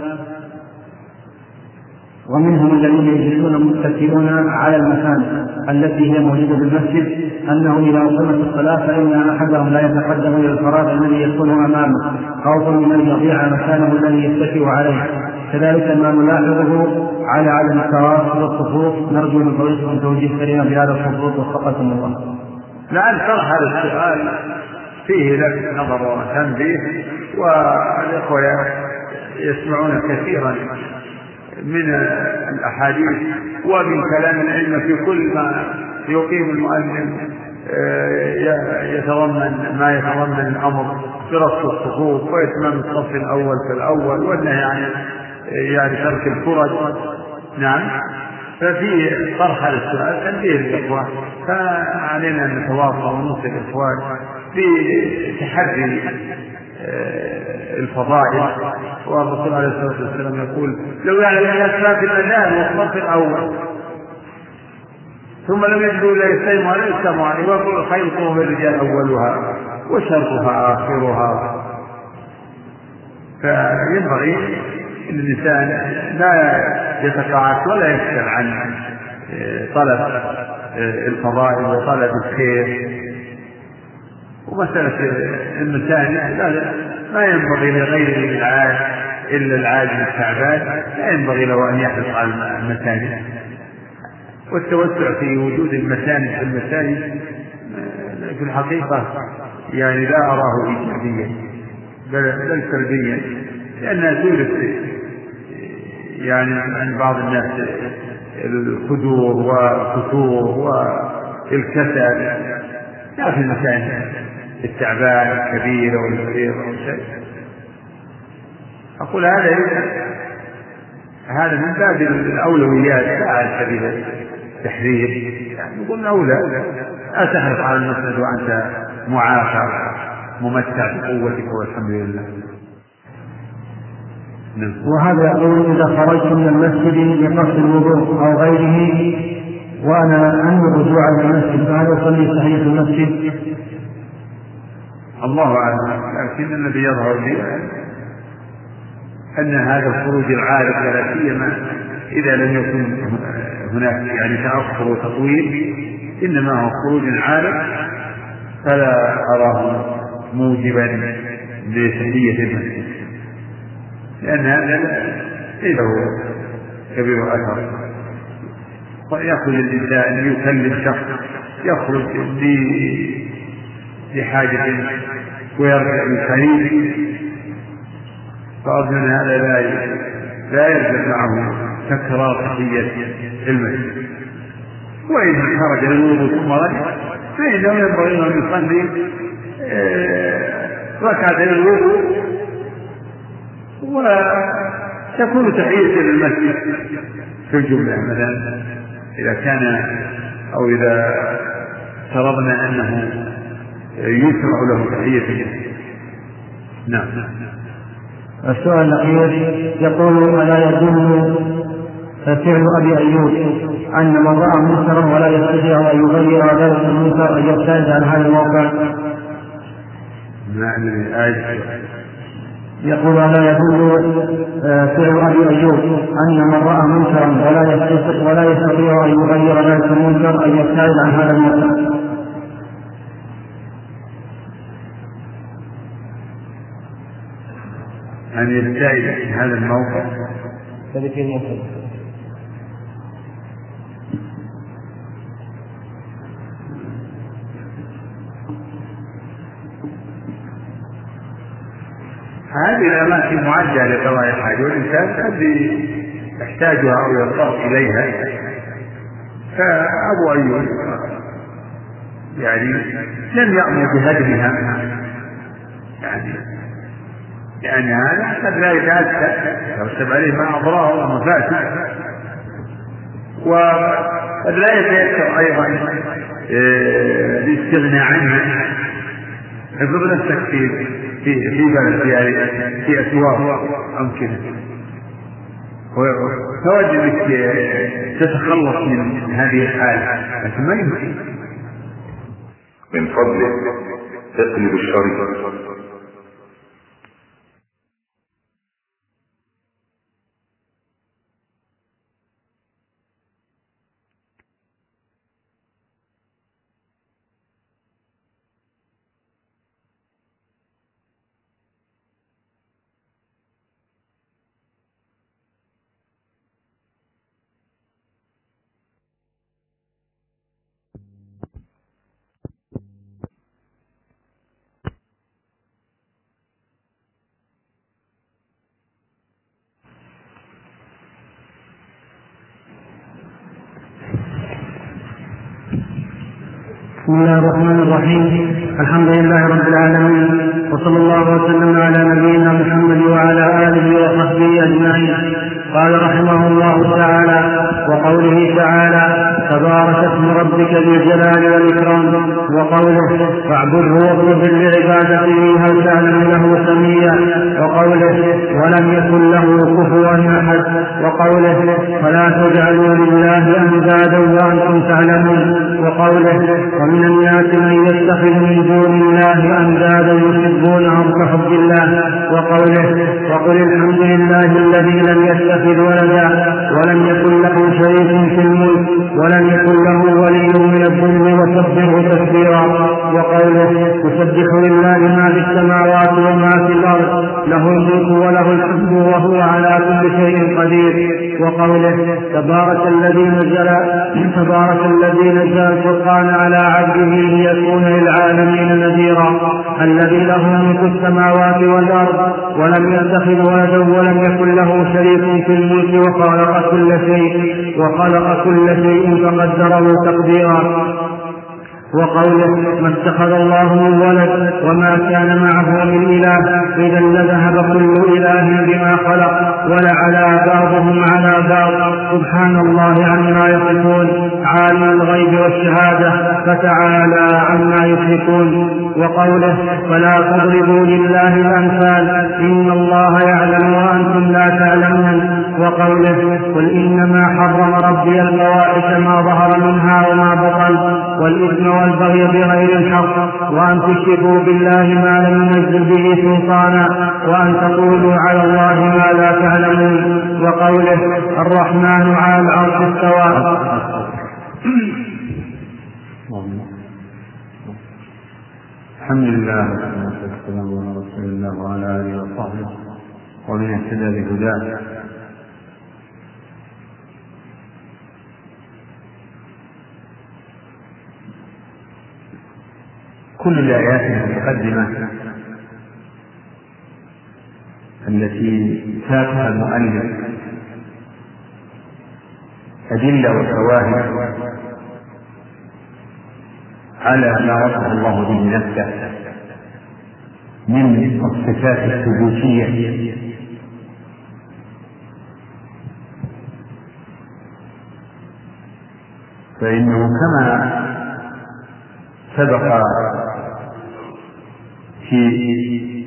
ومنهم الذين يجلسون متكئون على المكان التي هي موجودة في المسجد أنه إذا أقيمت الصلاة فإن أحدهم لا يتقدم إلى الفراغ الذي يكون أمامه. خوفا من أن يضيع مكانه الذي يتكئ عليه. كذلك ما نلاحظه على عدم التواصل والصفوف نرجو من فضيلتكم توجيه كريما بهذا الخطوط وفقكم الله. شرح هذا السؤال. فيه لفت نظر وتنبيه والإخوة يسمعون كثيرا من الأحاديث ومن كلام العلم في كل ما يقيم المؤذن يتضمن ما يتضمن الأمر برص الصفوف وإتمام الصف الأول في الأول والنهي عن يعني ترك الفرج. نعم. ففي طرح هذا السؤال تنبيه للإخوة فعلينا أن نتواصل ونوصي الإخوان بتحري الفضائل. والرسول عليه الصلاة والسلام يقول لو يعلم الناس ما في الأذان والصف الأول ثم لم يجدوا إلا يستيموا عليه يستموا عليه ويقول خير قوم الرجال أولها وشرها آخرها. فينبغي إن الإنسان لا يتقاعس ولا يسال عن طلب الفضائل وطلب الخير. ومسألة المساجد ما ينبغي لغير العاد إلا العاجل التعبان لا ينبغي له أن يحرص على المساجد والتوسع في وجود المساجد في المساجد في الحقيقة يعني لا أراه إيجابيا بل, سلبيا لأنها تورث يعني عند بعض الناس الخدور والفتور والكسل لا في المساجد التعبان الكبير والكبير أو شيء. أقول هذا هذا من باب الأولويات على سبيل التحرير يعني نقول أولى. لا تحرص على المسجد وأنت معافى ممتع بقوتك والحمد لله. نعم. وهذا يقول إذا خرجت من المسجد لقصد الوضوء أو غيره وأنا أنوي الرجوع إلى المسجد فهل أصلي صحيح المسجد؟ الله أعلم. لكن الذي يظهر لي أن هذا الخروج العارف ولا سيما إذا لم يكن هناك يعني تأخر وتطويل إنما هو خروج عارف فلا أراه موجبا لتحية المسجد. لأن هذا ليس هو كبير أثر. ويخرج الإنسان يكلم شخص يخرج لحاجة ويرجع بقليل فأظن هذا لا لا يلزم معه تكرار تحية المسجد. وإن خرج للوضوء ثم رجع فإنه ينبغي أن يصلي آه، ركعتين الوضوء. وتكون تحية للمسجد في الجملة مثلا إذا كان أو إذا افترضنا أنه يشرع له تحية. نعم. السؤال الأخير يقول ألا يدل فعل أبي أيوب أن من رأى منكرا ولا يستطيع أن يغير ذلك المنكر أن يبتعد عن هذا الموقع معنى آية يقول ألا يدل آه، فعل أبي أيوب أن من رأى منكرا ولا يستطيع ولا يستطيع أن يغير ذلك المنكر أن يبتعد عن هذا الموقع أن يبتعد عن هذا الموقع. هذه الأماكن معدة لقضاء الحاجة والإنسان قد يحتاجها أو يضطر إليها. فأبو أيوب يعني لم يأمر بهدمها. يعني لأن هذا قد لا يتأتى يرتب عليه ما أضرار ومفاسد وقد لا يتيسر أيضا آه، الاستغناء عنها افرض نفسك في في في بلد في في أسواق امكنه فوجد انك تتخلص من هذه الحالة لكن ما يمكن. من فضلك اقلب الشريط. الرحيم. الحمد لله رب العالمين. وصلى الله وسلم على نبينا محمد وعلى آله وصحبه أجمعين. قال رحمه الله تعالى وقوله تعالى تبارك اسم ربك ذي الجلال والإكرام وقوله فاعبده واطلب لعبادته هل تعلم له سميا وقوله ولم يكن له كفوا أحد وقوله فلا تجعلوا لله أندادا وأنتم تعلمون وقوله ومن الناس من يتخذ من دون الله أندادا يحبونهم كحب الله وقوله وقل الحمد لله الذي لم يتخذ ولدا ولم يكن له شريك في الملك ولم يكن له ولي من الذل وكبره تكبيرا. وقوله يسبح لله ما في السماوات وما في الأرض له الملك وله الحمد وهو على كل شيء قدير. وقوله تبارك الذي نزل تبارك الذي نزل الفرقان على عبده ليكون للعالمين نذيرا. الذي له ملك السماوات والأرض ولم يتخذ ولدا ولم يكن له شريك في الملك وخلق كل شيء وخلق كل شيء فقدره تقديرا. وقوله ما اتخذ الله من ولد وما كان معه من إله إذا لذهب كل إله بما خلق ولعلى بعضهم على بعض. سبحان الله عما يصفون عالم الغيب والشهادة فتعالى عما يشركون. وقوله فلا تضربوا لله الأمثال إن الله يعلم وأنتم لا تعلمون. وقوله قل إنما حرم ربي الفواحش ما ظهر منها وما بطن والإثم والبغي بغير الحق وأن تشركوا بالله ما لم ينزل به سلطانا وأن تقولوا على الله ما لا تعلمون. وقوله الرحمن على العرش استوى. الحمد لله والصلاة والسلام على رسول الله وعلى آله وصحبه ومن اهتدى بهداه. كل الآيات المتقدمة التي ساقها المؤلف أدلة وشواهد على ما وصف الله به نفسه من الصفات الثبوتية. فإنه كما سبق في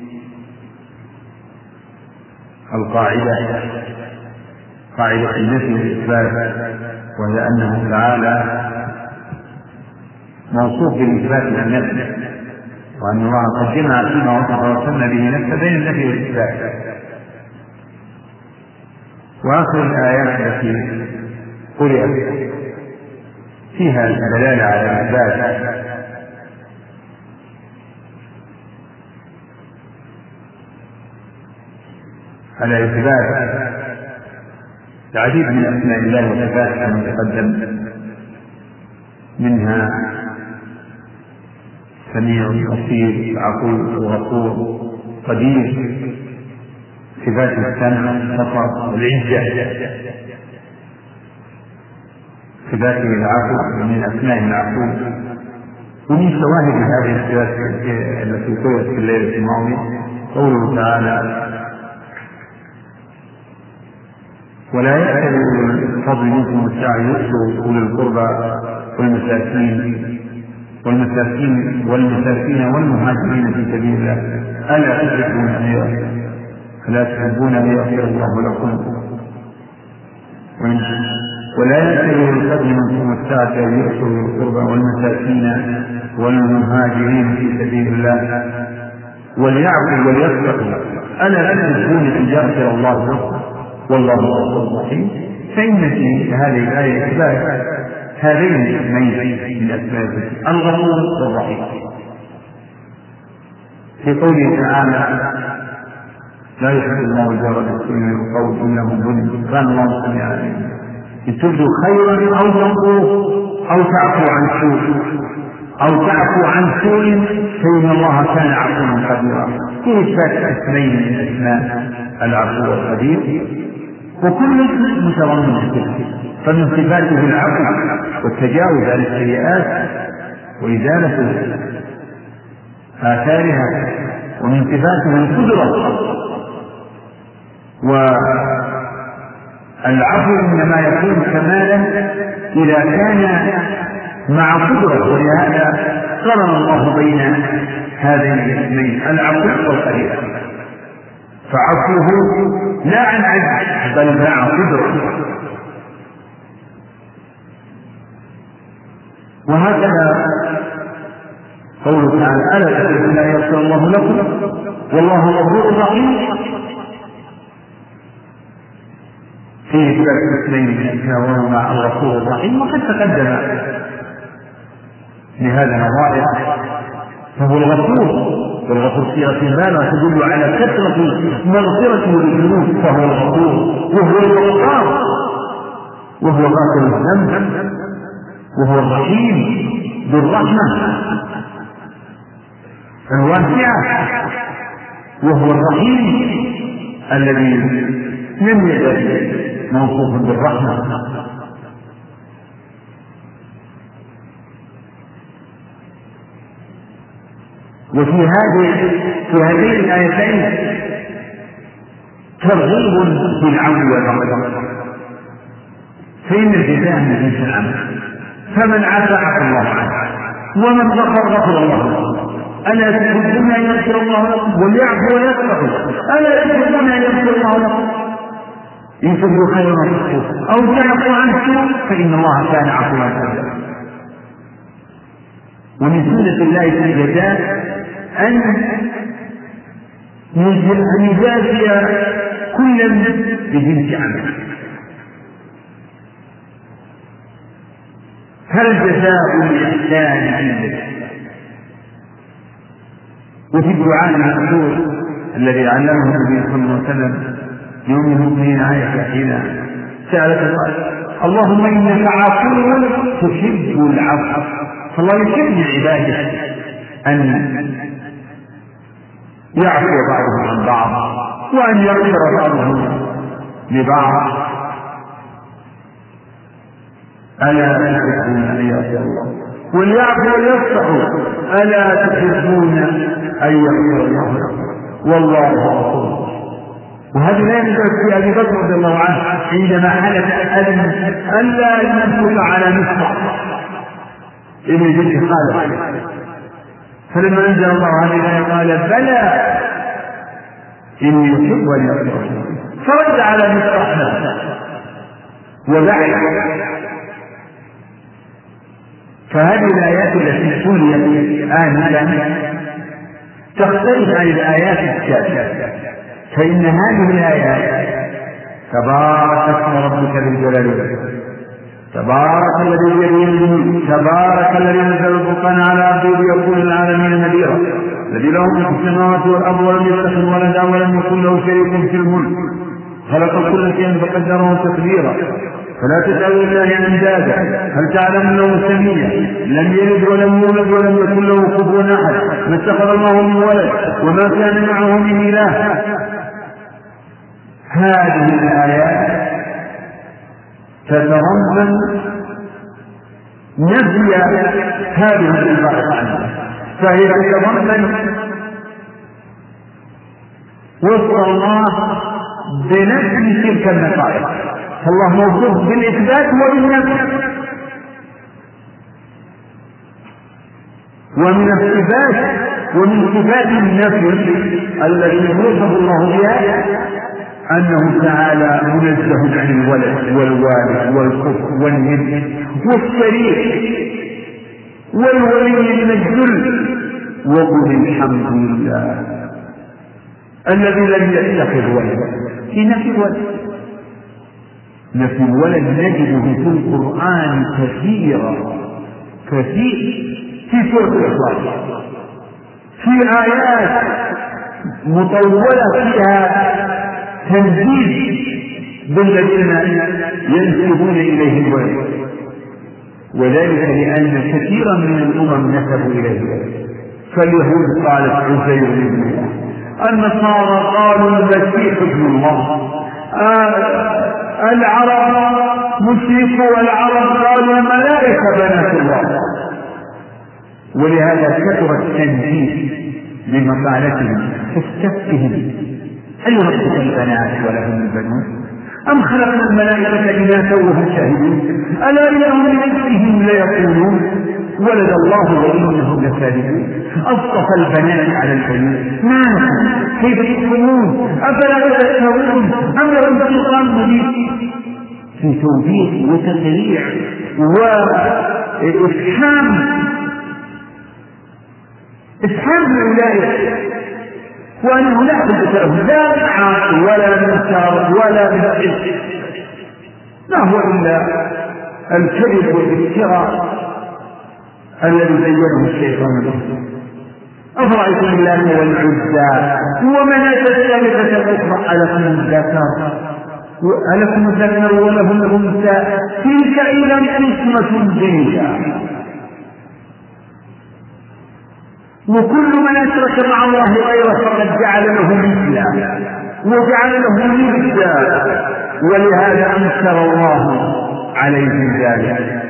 القاعدة قاعدة النفي والإثبات وهي أنه تعالى موصوف بالإثبات والنفي وأن الله قد جمع فيما وصف وسمى به نفسه بين النفي والإثبات. وآخر الآيات التي قرأت فيها الدلالة على الإثبات على إثبات العديد من أسماء الله وصفاته كما تقدم. منها سميع بصير عقول غفور قدير صفات السمع البصر والعزة صفاته العفو من أسماء العفو. ومن شواهد هذه الصفات التي قرأت في الليلة الماضية قوله تعالى ولا يأتل أولو الفضل منكم والسعي يؤتوا أولي القربى والمساكين والمساكين والمساكين والمهاجرين في سبيل الله. ألا تحبون أن ألا تحبون أن يغفر الله لكم؟ ولا يأتل الفضل منكم والسعة أن يؤتوا أولي القربى والمساكين والمهاجرين في سبيل الله. وليعفوا وليصدقوا ألا تحبون أن يغفر الله لكم؟ والله غفور رحيم. فإن في هذه الآية إثبات هذين الاسمين من أسماء الغفور والرحيم في قوله تعالى لا يحب الله بالسوء من القول إنه ظلم كان الله سميعا عليما إن تبدوا خيرا أو تنقوه أو تعفو عن سوء أو تعفو عن سوء فإن الله كان عفوا قديرا. في إثبات اسمين من أسماء العفو والقدير. وكل متضمن فمن صفاته العفو والتجاوز عن السيئات وإزالة آثارها ومن صفاته القدرة والعفو إنما يكون كمالا إذا كان مع قدرة. ولهذا قرن الله بين هذين الاسمين العفو والقدير فعفوه لا عن عجز بل مع قدرة. وهكذا قوله تعالى ألا تحبون لا يغفر الله لكم؟ والله غفور رحيم. فيه من اسماء مع الغفور الرحيم وقد تقدم. لهذا نظائر. فهو الغفور. والغفور صيغة بالغة تدل على كثرة مغفرته للذنوب؟ فهو الغفور. وهو الغفار. وهو غافر الذنب. وهو الرحيم ذو الرحمة الواسعة. وهو الرحيم الذي لم يزل موصوفا بالرحمة. وفي هذه في هذين الآيتين ترغيب بالعون والرحمة فإن الجزاء من جنس العمل. فمن عفا عفى الله عنه. ومن غفر غفر الله له. ألا تحبون أن يغفر الله لكم وليعفو ويصفحوا ألا تحبون أن يغفر الله لكم. إن تبدوا خيرا أو تعفو عن سوء فإن الله كان عفوا كبيرا ومن سنة الله في الجزاء أن أن يجازي كلا بجنس عمله هل جزاء الإحسان عندك؟ وفي الدعاء المأثور الذي علمه النبي صلى الله عليه وسلم يوم المؤمنين عائشة حين سألت اللهم إنك عفو تحب العفو. فالله يحب من عباده أن يعفو بعضهم عن بعض وأن يغفر بعضهم لبعض. ألا تحبون أن يغفر الله؟ وليعفوا وليصفحوا ألا تحبون أن يغفر الله لكم؟ والله غفور. وهذه لا ينبغي في أبي بكر رضي الله عنه عندما حلف أن الا ينفق على مصطفى ابن بنت خالد. فلما انزل الله هذه الايه قال بلى إني أحب أن يغفر فرد على مصطفى وبعد. فهذه الآيات التي تليت آنفا تختلف عن الآيات السابقة فإن هذه الآيات تبارك اسم ربك ذي الجلال والإكرام. تبارك الذي بيده تبارك الذي نزل الفرقان على عبده ليكون للعالمين نذيرا. الذي له ملك السماوات والأرض ولم يتخذ ولدا ولم يكن له شريك في الملك. خلق كل شيء فقدره تقديرا. فلا تسألوا الله اندادا هل تعلم له سميا لم يلد ولم يولد ولم يكن له كفوا أحد. ما اتخذ الله من ولد وما كان معه من إله. هذه الآيات تتضمن نفي هذه العبارة عنها فهي تتضمن وصف الله بنفي تلك النصائح فالله موصوف بالإثبات وبالنفي ومن الصفات ومن صفات النفي الذي يوصف الله بها أنه تعالى منزه عن الولد والوالد والكفر والند والشريك والولي من الذل وقل الحمد لله الذي لم يتخذ ولدا. في نفي الولد. نفي الولد نجده في القرآن كثيرا كثير في سورة الإخلاص في آيات مطولة فيها تنزيل بالذين ينسبون إليه الولد وذلك لأن كثيرا من الأمم نسبوا إليه. فاليهود قالت عزير ابن الله النصارى قالوا المسيح ابن الله. آه العرب مشركوا العرب قالوا الملائكة بنات الله. ولهذا كثر التنزيل لمقالتهم فاستفتهم أيربك البنات ولهم البنون؟ أم خلقنا الملائكة إناثا وهم شاهدون ألا إنهم بنفسهم ليقولون ولد الله وإنهم لكاذبون. أصطفى البنات على البنين. ما كيف تحكمون أفلا تذكرون أم لهم سلطان مبين؟ في توبيخ وتسريع وإفحام إفحام. لأولئك وأنه لا له لا عاقل ولا من شر ولا حزب ما هو إلا الكذب والافتراء الذي بينه الشيطان له أفرأيتم الله والعزى ومناة الثالثة الأخرى ألكم الذكر. ألكم الذكر ولهم الأنثى. تلك إذا قسمة ضيزى وكل من أشرك مع الله غيره فقد جعل له مثلا. وجعل له ندا ولهذا أنكر الله عليهم ذلك.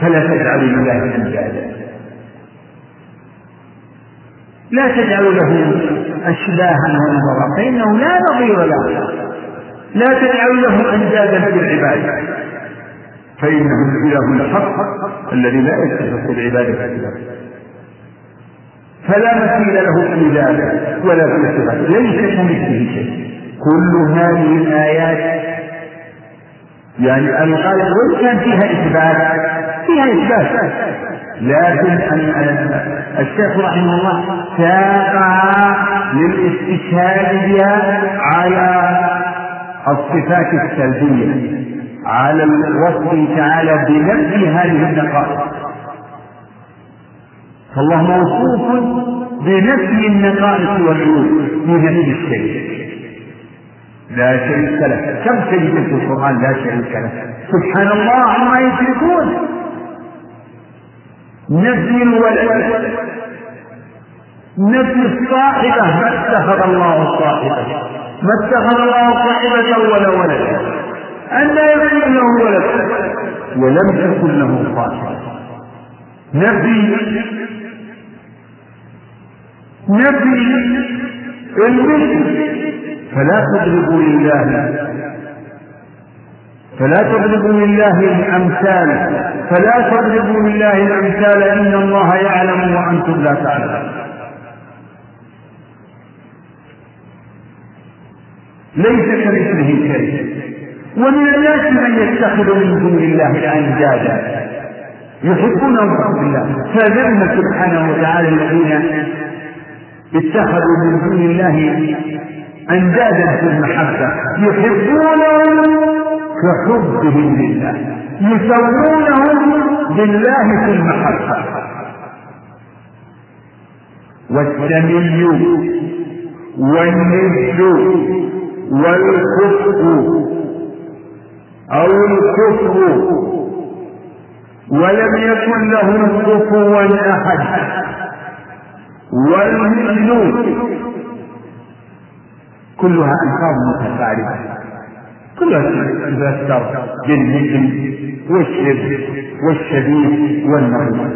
فلا تجعلوا لله اندادا لا تجعلوا له أشباها ونظرا فإنه لا نظير له. لا تجعلوا له أندادا في العباده فإنه الإله الحق الذي لا يستحق العباده الا فلا مثيل له في ذلك ولا في صفاته ليس كمثله شيء. كل هذه الآيات يعني الغالب وإن كان فيها إثبات فيها إثبات. لكن الشيخ رحمه الله ساقها للاستشهاد بها على الصفات السلبية على الوصف تعالى بنفي هذه النقائص فالله موصوف بنفي النقائص والعيوب بنفي الشيء. لا شريك له كم تجد في القرآن لا شريك له سبحان الله عما يشركون. نفي الولد. نفي الصاحبة. ما اتخذ الله صاحبة. ما اتخذ الله صاحبة ولا ولد. أن يكون له ولد. ولم تكن له صاحبة. نفي نفي المثل فلا تضربوا لله فلا تضربوا لله الأمثال فلا تضربوا لله الأمثال إن الله يعلم وأنتم لا تعلمون. ليس كمثله شيء. ومن الناس من يتخذ من دون الله أندادا. يحبونهم بحب الله. فذم سبحانه وتعالى الذين اتخذوا من دون الله أندادا في المحبة. يحبونهم كحبهم لله. يسوونهم بالله في المحبة. والسمي والند والكفر أو الكفر ولم يكن له كفوا أحد. والمثل كلها ألفاظ متفاعلة. كلها تتذكر بالمثل والشبه والشبيه والنظر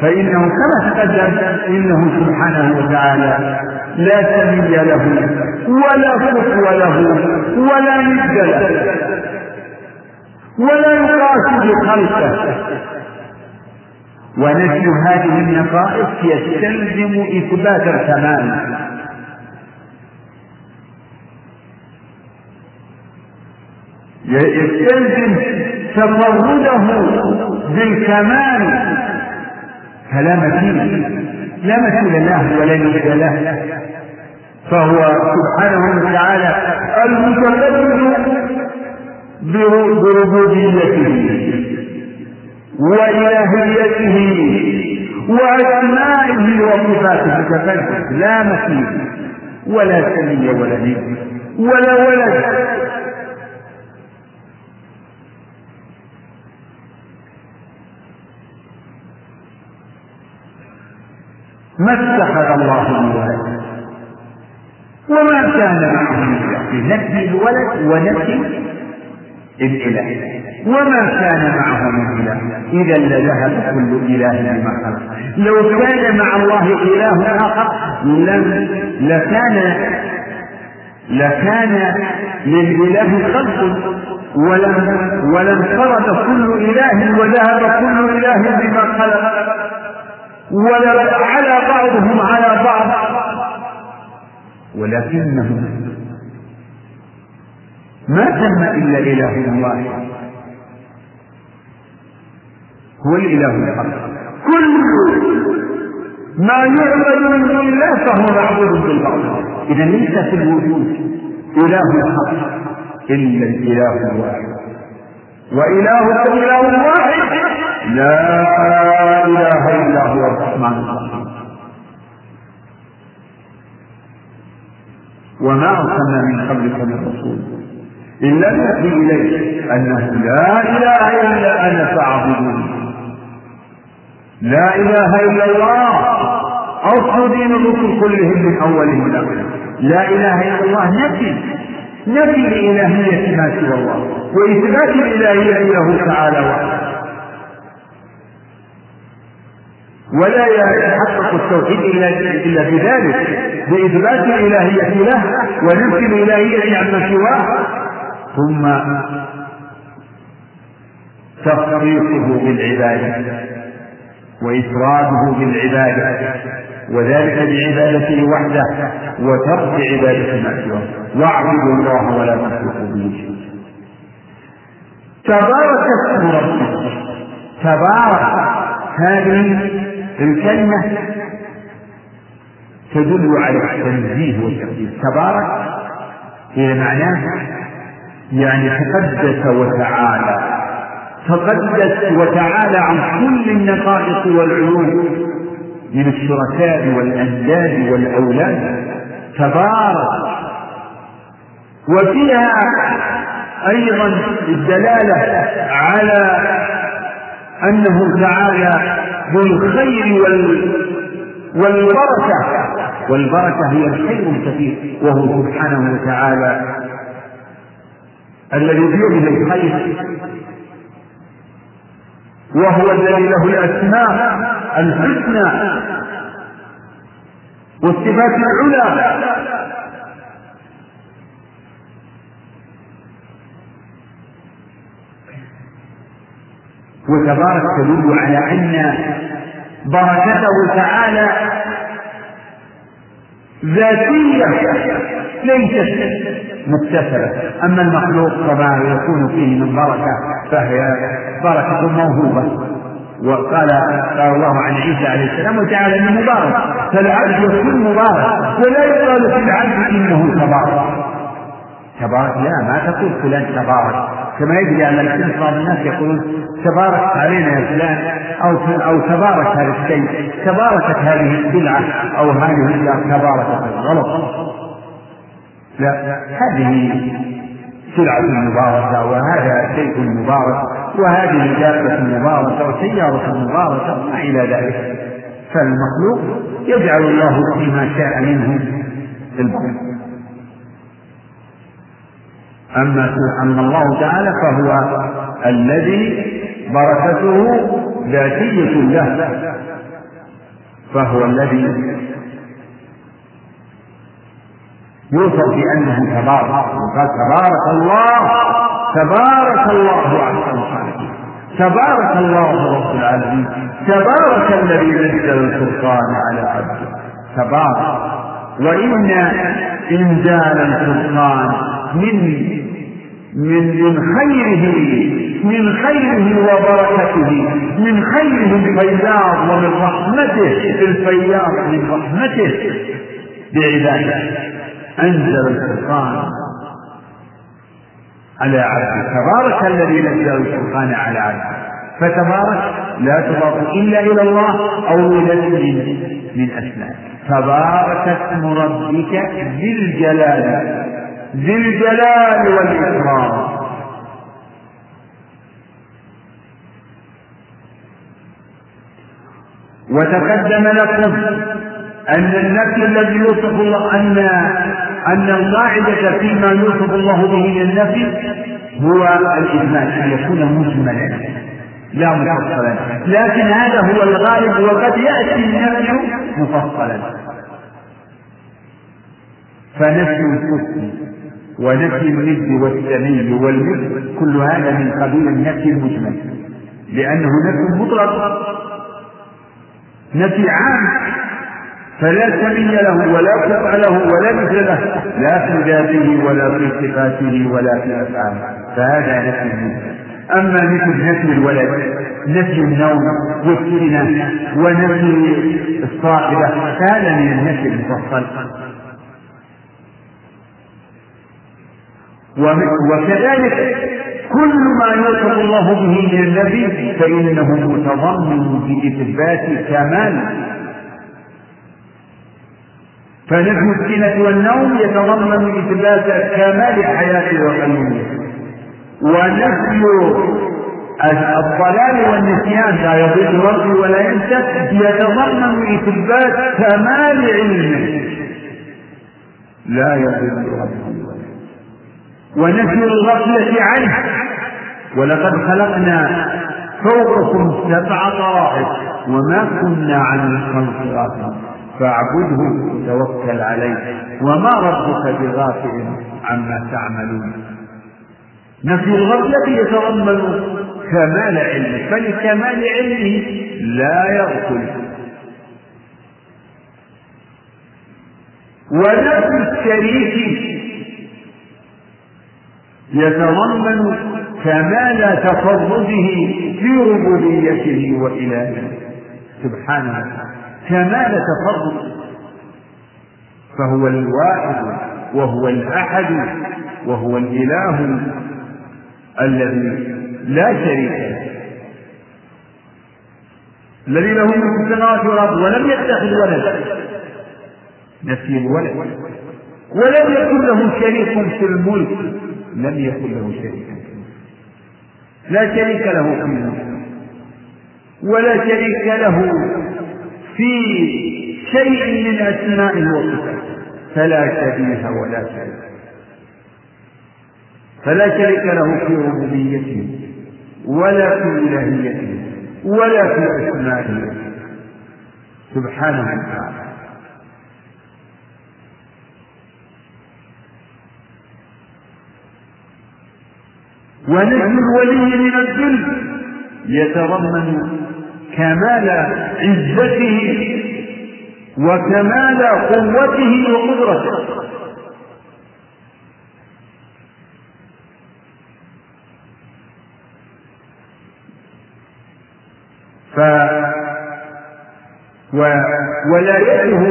فإنه كما تقدم إنه سبحانه وتعالى لا سمي له ولا كفو له ولا ند له. ولا يقاس بخلقه ونفي هذه النقائص يستلزم إثبات الكمال. يستلزم تفرده بالكمال. فلا مثيل لا مثيل له ولا ند له. فهو سبحانه وتعالى المتفرد بربوبيته وإلهيته وأسمائه وصفاته متفرد لا مثيل ولا سمي ولا ند ولا ولد. ما اتخذ الله من ولد وما كان معه من اله نفي الولد ونفي الاله وما كان معه من إله. إذا لذهب كل إله بما خلق. لو كان مع الله اله اخر لم لكان لكان للاله خلق. ولم ولم فرد كل إله وذهب كل إله بما خلق. ولا على بعضهم على بعض. ولكنه ما تم إلا اله الله. هو الإله الحق كل ما يعبد من دون الله فهو معبود بالباطل. إذا ليس في الوجود إله حق إلا الإله الواحد. وإلهكم إله واحد. لا إله إلا هو الرحمن. الرحيم وما أرسلنا من قبلك من رسول. الا نوحي اليه أنه لا إله إلا أنا فاعبدوني لا إله إلا الله. اصل دين الرسل كلهم من إلى اخرهم لا إله إلا الله. نفي. نفي لالهيه ما سوى الله. وإثبات الالهيه له تعالى وحده. ولا يتحقق التوحيد الا إلا بذلك بإثبات الإلهية له ونفي الإلهية عما سواه. ثم تفريقه بالعباده وإفراده بالعباده وذلك بعبادته وحده وترك عبادة ما سواه. واعبدوا الله ولا تشركوا به شيئا. تبارك اسم ربك. تبارك. هذه الكلمة تدل على التنزيه والتقديس تبارك هي معناه يعني تقدس وتعالى. تقدس وتعالى عن كل النقائص والعيوب من الشركاء والأنداد والأولاد. تبارك. وفيها أيضا الدلالة على أنه تعالى ذو الخير وال والبركة. والبركة هي الخير الكثير. وهو سبحانه وتعالى الذي بيده الخير. وهو الذي له الأسماء الحسنى والصفات العلى. وتبارك تدل على أن بركته تعالى ذاتية. ليست مكتسبة. أما المخلوق فما يكون فيه من بركة فهي بركة موهوبة. وقال قال الله عن عيسى عليه السلام وجعل انه مبارك. فالعبد يكون مبارك ولا يقال في العبد إنه تبارك. تبارك؟ لا ما تقول فلان تبارك. كما يجري على لسان بعض الناس يقولون تبارك علينا يا فلان أو أو تبارك هذا الشيء تباركت هذه السلعه أو هذه تباركت غلط لا هذه سلعة مباركة وهذا شيء مبارك وهذه دابة مباركة وسيارة مباركة وما إلى ذلك. فالمخلوق يجعل الله فيما شاء منه البركة أما أما الله تعالى فهو الذي بركته ذاتية له فهو الذي يوصف بأنه تبارك وقال تبارك الله تبارك الله أحسن الخالقين تبارك الله رب العالمين تبارك الذي نزل الفرقان على عبده تبارك. وإن إنزال الفرقان من من من خيره من خيره وبركته من خيره الفياض ومن رحمته الفياض من رحمته بعباده. أنزل الفرقان على عبده. تبارك الذي نزل الفرقان على عبده. فتبارك لا تضاف إلا إلى الله أو إلى من من أسماء. تبارك اسم ربك ذي الجلال ذي الجلال والإكرام. وتقدم لكم أن النفي الذي يوصف الله أن أن القاعدة فيما يوصف الله به من النفي هو الإجمال أن يكون مجملا. لا مفصلا. لكن هذا هو الغالب وقد يأتي النفي مفصلا. فنفي الحسن ونفي الند والسمي والمثل كل هذا من قبيل النفي المجمل. لأنه نفي مطلق. نفي عام. فلا سمي له ولا كفء له ولا مثل له. لا في ذاته ولا في صفاته ولا في أفعاله. فهذا نفي أما مثل نفي الولد نفي النوم والسنة ونفي الصاحبة هذا من النفي المفصل. وكذلك كل ما يوصف الله به من النبي فإنه متضمن بإثبات كمال فنفي السنة والنوم يتضمن إثبات كمال حياته وقيوميته ونفي الضلال والنسيان لا يضل ربي ولا ينسى يتضمن إثبات كمال علمه. لا يضل ربي ونفي الغفلة عنه. ولقد خلقنا فوقكم سبع طرائق وما كنا عن الخلق غافلين. فاعبده وتوكل عليه. وما ربك بغافل عما تعملون. نفي الغفلة يتضمن كمال علمه فلكمال علمه لا يغفل. ونفي الشريك يتضمن كمال تفرده في ربوبيته وإلهه. سبحانه كمال تفرد. فهو الواحد وهو الأحد وهو الإله الذي لا شريك له. الذي له من السماوات والأرض ولم يتخذ ولدا نفي الولد ولم يكن له شريك في الملك. لم يكن له شريك لا شريك له في الملك. ولا شريك له في شيء من أسمائه وصفاته فلا شبيه ولا شريك فلا شريك له في ربوبيته ولا في إلهيته ولا في أسمائه. سبحانه وتعالى. ونجم الولي من الذل. يتضمن كمال عزته وكمال قوته وقدرته. ف ولايته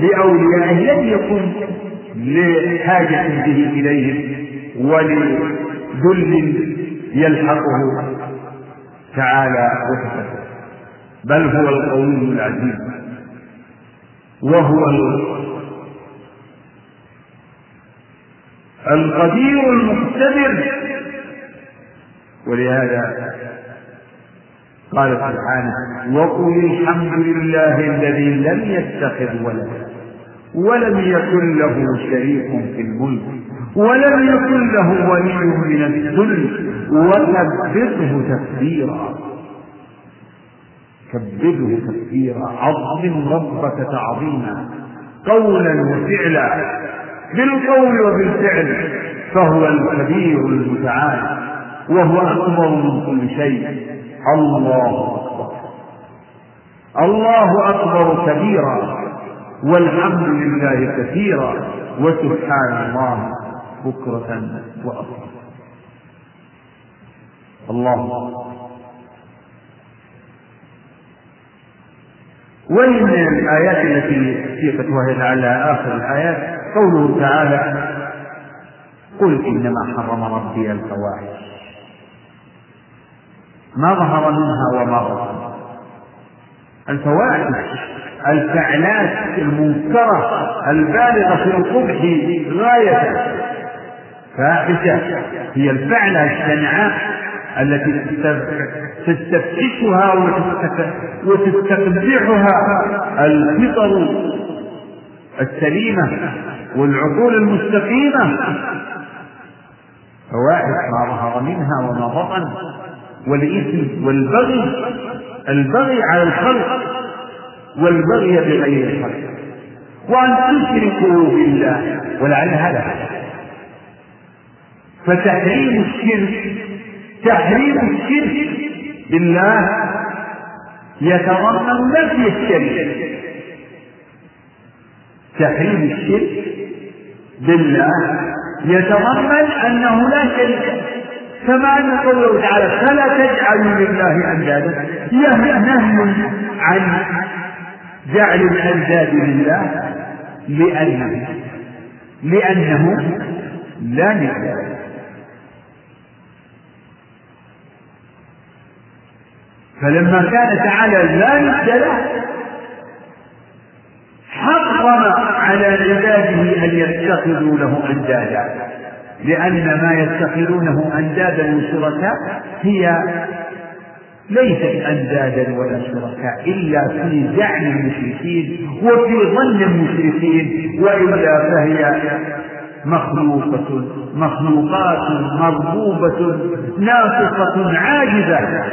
لأوليائه لم يكن لحاجة به إليهم ولذل يلحقه تعالى وتقدم بل هو القوي العزيز. وهو القدير المقتدر ولهذا قال سبحانه وقل الحمد لله الذي لم يتخذ ولدا ولم يكن له شريك في الملك ولم يكن له ولي من الذل وكبره تكبيرا كبره تكبيرا عظم ربك تعظيما قولا وفعلا بالقول وبالفعل فهو الكبير المتعال وهو أكبر من كل شيء الله أكبر الله أكبر كبيرا والحمد لله كثيرا وسبحان الله بكرة وأصيلا الله ومن الآيات التي سيقت وهي لعل آخر الآيات قوله تعالى قل إنما حرم ربي الفواحش ما ظهر منها وما بطن الفواحش الفعلات المنكرة البالغة في القبح غاية. فاحشة هي الفعلة الشنعاء. التي تستفتشها وتستقبحها الفطر السليمة والعقول المستقيمة. فواحش ما ظهر منها وما بطن والإثم والبغي البغي على الخلق والبغي بغير الحق وأن تشركوا بالله ولعل هذا. فتحريم الشرك تحريم الشرك بالله يتضمن نفي الشرك. تحريم الشرك بالله يتضمن أنه لا شريك كما أن قوله تعالى فلا تجعلوا لله أندادا. نهي عن جعل الأنداد لله لأنه لأنه لا ند فلما كان تعالى لا ند له حرم على عباده أن يتخذوا له أندادا. لأن ما يتخذونه أندادا وشركاء هي ليست أندادا ولا شركاء إلا في زعم المشركين وفي ظن المشركين وإلا فهي مخلوقة مخلوقات مربوبة ناقصة عاجزة.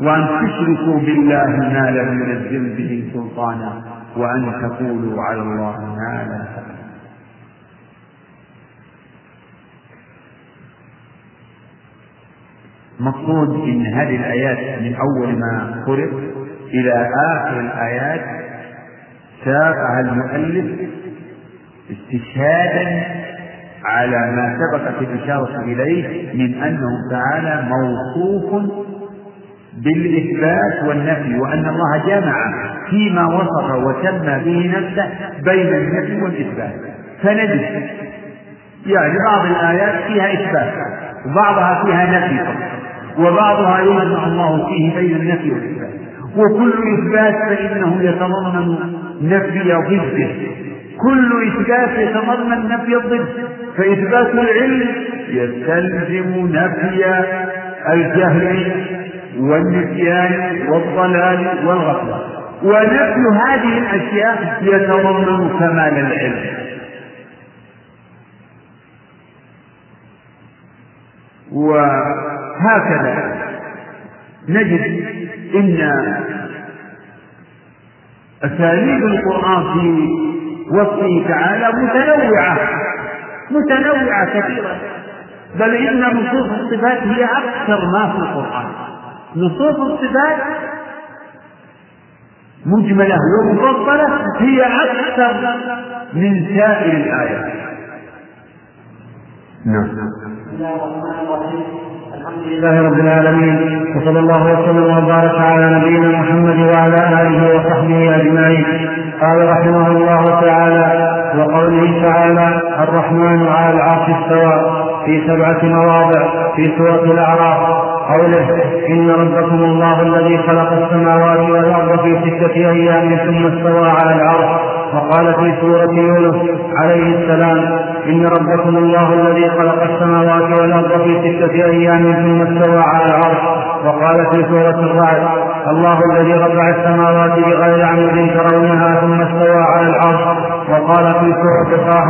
وأن تشركوا بالله ما لم ينزل به سلطانا وأن تقولوا على الله ما لا مقصود إن هذه الآيات من أول ما خلق إلى آخر الآيات ساقها المؤلف استشهادا على ما سبقت الإشارة إليه من أنه تعالى موصوف بالإثبات والنفي وأن الله جمع فيما وصف وسمى به نفسه بين النفي والإثبات. فنجد يعني بعض الآيات فيها إثبات وبعضها فيها نفي وبعضها يجمع الله فيه بين النفي والإثبات. وكل إثبات فإنه يتضمن نفي ضده. كل إثبات يتضمن نفي الضد. فإثبات العلم يستلزم نفي الجهل. والنسيان والضلال والغفلة. ونفي هذه الأشياء يتضمن كمال العلم. وهكذا نجد إن أساليب القرآن في وصفه تعالى متنوعة متنوعة كثيرة. بل إن نصوص الصفات هي أكثر ما في القرآن. نصوص الصفات مجملة. ومفصلة هي أكثر من سائر الآيات. نعم. الحمد لله رب العالمين. وصلى الله وسلم وبارك على نبينا محمد وعلى آله وصحبه أجمعين. قال رحمه الله تعالى وقوله تعالى الرحمن على العرش استوى في سبعة مواضع في سورة الأعراف. قوله إن ربكم الله الذي خلق السماوات والأرض في ستة أيام ثم استوى على العرش. وقال في سورة يونس عليه السلام إن ربكم الله الذي خلق السماوات والأرض في ستة أيام ثم استوى على العرش. وقال في سورة الرعد الله الذي رفع السماوات بغير عمد ترونها ثم استوى على العرش. وقال في سورة طه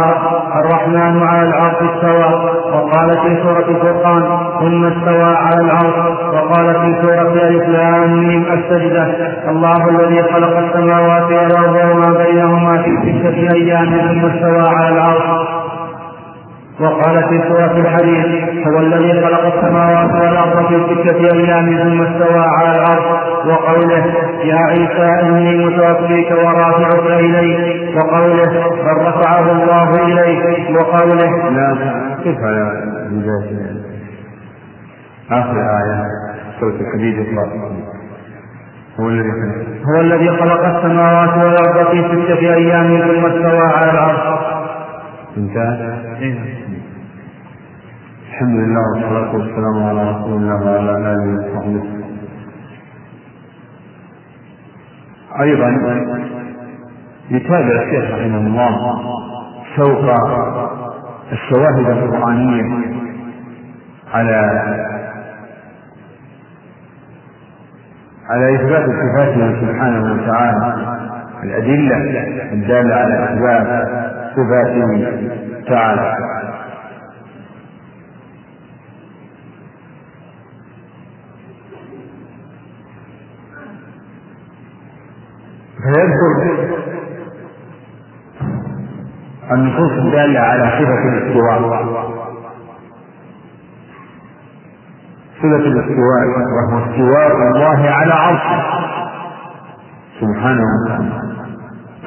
الرحمن على العرش استوى. وقال في سورة الفرقان ثم استوى على العرش. وقال في سورة ألف لام السجدة الله الذي خلق السماوات والأرض وما بينهما في ستة أيام ثم استوى على العرش. وقال في سورة الحديث هو الذي خلق السماوات والأرض في ستة أيام ثم استوى على العرش. وقوله يا عيسى إني متوفيك ورافعك إلي وقوله بل رفعه الله إليك. وقوله لا كيف على آخر آية سورة الحديد إطلاق هو الذي هو الذي خلق السماوات والأرض في ستة أيام ثم استوى على العرش. انتهى؟ الحمد لله والصلاة والسلام على رسول الله وعلى آله وصحبه. أيضا يتابع الشيخ رحمه الله سوق الشواهد القرآنية على على إثبات صفاته سبحانه وتعالى الأدلة الدالة على إثبات صفاته تعالى. فيذكر النصوص الدالة على صفة الاستواء. صفة الاستواء وهو استواء الله على عرشه. سبحانه وتعالى.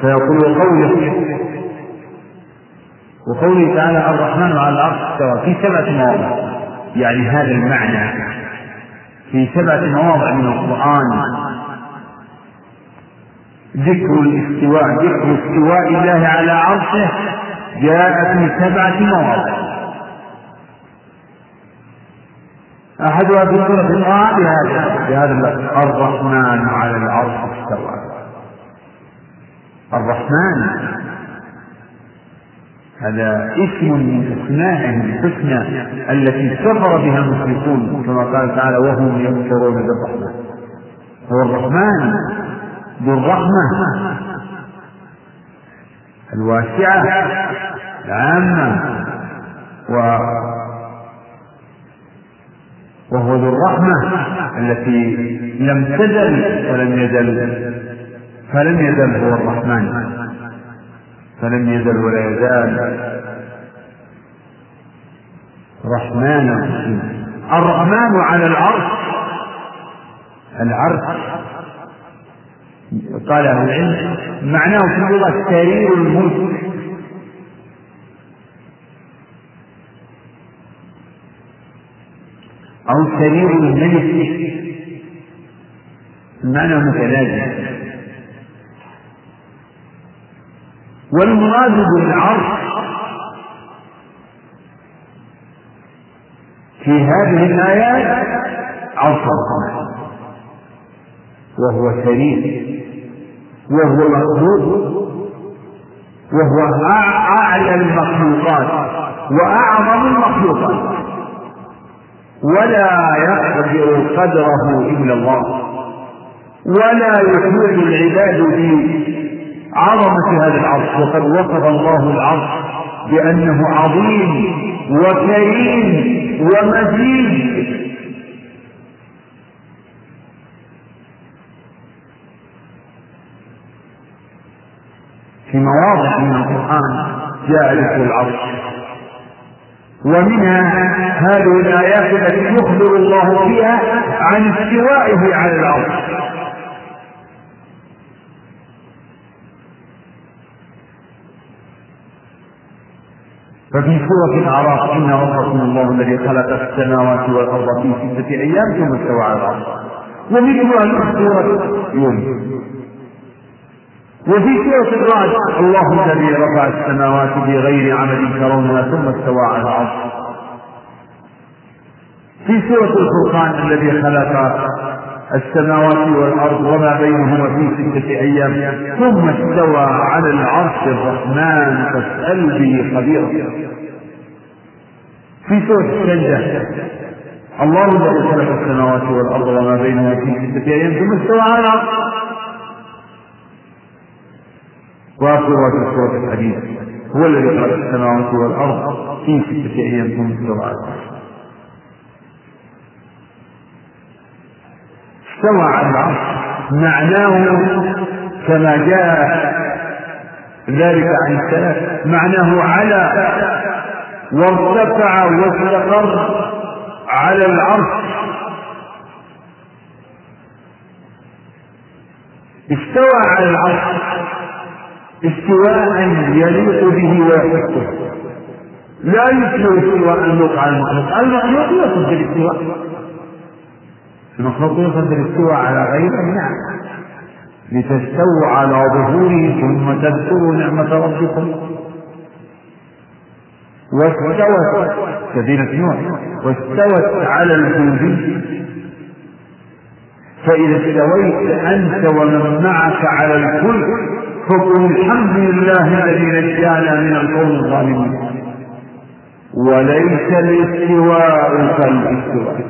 فيقول وقوله وقوله تعالى الرحمن على العرش استوى في سبعة مواضع. يعني هذا المعنى. في سبعة مواضع من القرآن. ذكر الاستواء ذكر استواء الله على عرشه جاء في سبعة مواضع. أحدها في سورة القرآن بهذا بهذا الرحمن على العرش استوى. الرحمن. هذا اسم من اسمائه الحسنى التي كفر بها المشركون كما قال تعالى وهم يكفرون بالرحمن هو الرحمن. ذو الرحمة الواسعة. العامة. و وهو ذو الرحمة التي لم تزل ولم يزل. فلم يزل هو الرحمن. فلم يزل ولا يزال. رحيم. الرحمن على العرش. العرش. قال أهل العلم معناه في اللغة سرير الملك. أو سرير الملك. المعنى متلازم والمراد بالعرش في هذه الآيات عرش الرحمن وهو سرير وهو مخلوق وهو أعلى المخلوقات. وأعظم المخلوقات. ولا يقدر قدره إلا الله. ولا يحيط العباد بعظمة هذا العرش. وقد وصف الله العرش بأنه عظيم وكريم ومجيد. في مواضع من القرآن جاء ذكر العرش. ومنها هذه الآيات التي يخبر الله فيها عن استوائه على العرش ففي سورة الأعراف إن ربكم الله الذي خلق السماوات والأرض في ستة أيام ثم استوى على العرش. ومثلها في سورة يونس وفي سورة الرعد الله الذي رفع السماوات بغير عمد ترونها ثم استوى على العرش. في سورة الفرقان الذي خلق السماوات والأرض وما بينهما في ستة أيام ثم استوى على العرش الرحمن فاسأل به خبيرا. في سورة السجدة الله الذي خلق السماوات والأرض وما بينهما في ستة أيام ثم استوى على العرش. وآخر سورة الحديث. هو الذي خلق السماوات والأرض في ستة أيام ثم استوى. على استوى على العرش. معناه كما جاء ذلك عن السلف معناه على. وارتفع واستقر على العرش. استوى على العرش. استواء يليق به ويحبه لا يستوي استواء المخلوق على المخلوق. المخلوق يصف بالاستواء المخلوق يصف بالاستواء على غيره نعم. لتستووا على ظهوره ثم تذكروا نعمة ربكم. واستوت سفينة نوح واستوت على الجود فإذا استويت أنت ومن معك على الفلك فقل الحمد لله الذي نجانا من القوم الظالمين. وليس الاستواء كالاستواء.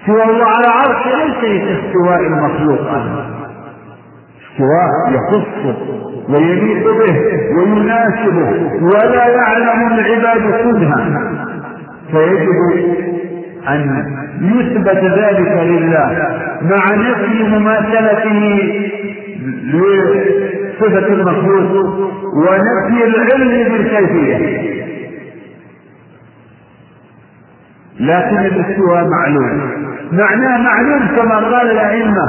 استواء الله على عرش ليس كاستواء المخلوق استواء يخصه ويليق به ويناسبه ولا يعلم العباد كلها. فيجب أن يثبت ذلك لله مع نفي مماثلته لصفة المخلوق ونفي العلم بالكيفية. لكن الاستواء معلوم. معناه معلوم كما قال الأئمة.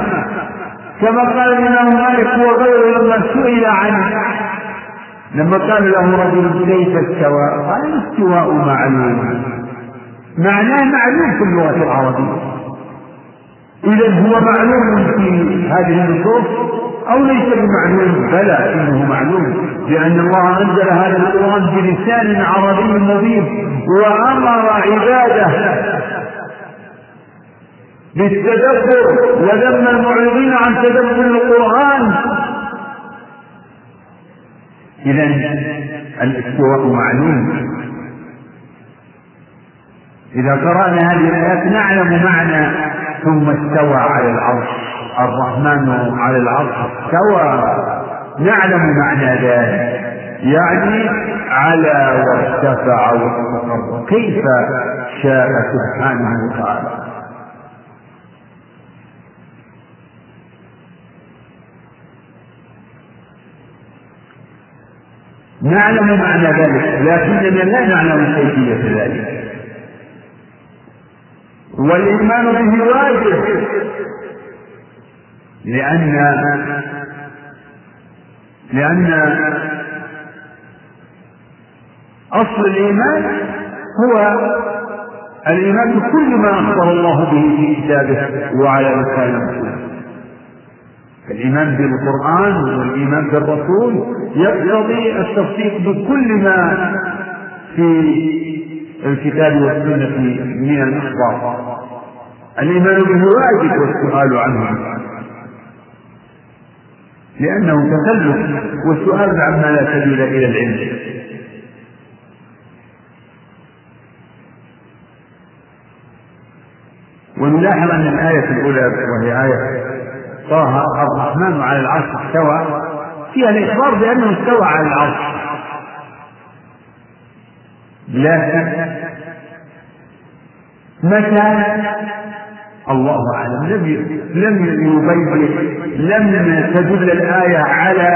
كما قال الإمام مالك وغيره لما سئل عنه. لما قال له رجل كيف استوى؟ قال الاستواء معلوم. معناه معلوم في اللغة العربية. إذا هو معلوم في هذه النصوص أو ليس بمعلوم؟ بلى إنه معلوم لأن الله أنزل هذا القرآن بلسان عربي مبين وأمر عباده بالتدبر وذم المعرضين عن تدبر القرآن. إذا الاستواء معلوم. إذا قرأنا هذه الآيات نعلم معنى ثم استوى على العرش. الرحمن على العرش. استوى نعلم معنى ذلك يعني على وارتفع واستقر كيف شاء سبحانه وتعالى؟ نعلم معنى ذلك لكننا لا نعلم كيفية ذلك. والإيمان به واجب. لأن لأن أصل الإيمان هو الإيمان بكل ما أخبر الله به في كتابه وعلى لسان رسوله. الإيمان بالقرآن والإيمان بالرسول يقتضي التصديق بكل ما في الكتاب والسنة من الأخبار الإيمان به واجب والسؤال عنه. لأنه تكلف والسؤال عما لا سبيل إلى العلم. ونلاحظ أن الآية الأولى وهي آية طه الرحمن على العرش استوى فيها الإخبار بأنه استوى على العرش. لكن متى الله أعلم. لم لم يبين لم تدل الآية على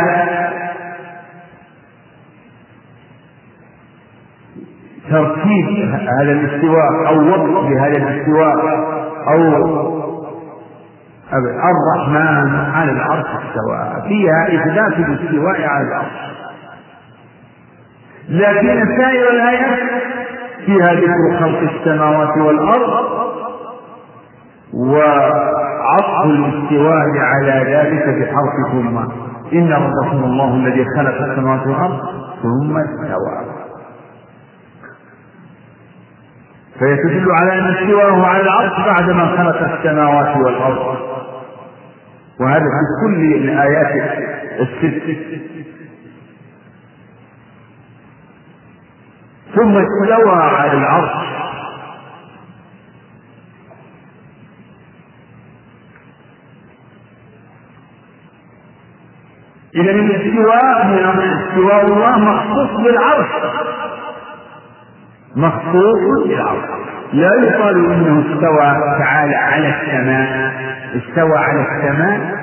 ترتيب هذا الاستواء أو وضع بهذا الاستواء أو الرحمن على العرش استوى. فيها إثبات الاستواء على العرش. لكن سائر الآيات فيها ذكر خلق السماوات والأرض وعطف الاستواء على ذلك بحرف ثم إن ربكم الله الذي خلق السماوات والأرض ثم استوى. فيتدل على أن استواه على العرش بعدما خلق السماوات والأرض. وهذا في كل الآيات الست. ثم استوى على العرش. إذا الاستواء من استواء الله مخصوص بالعرش. مخصوص بالعرش. لا يقال إنه استوى تعالى على السماء استوى على السماء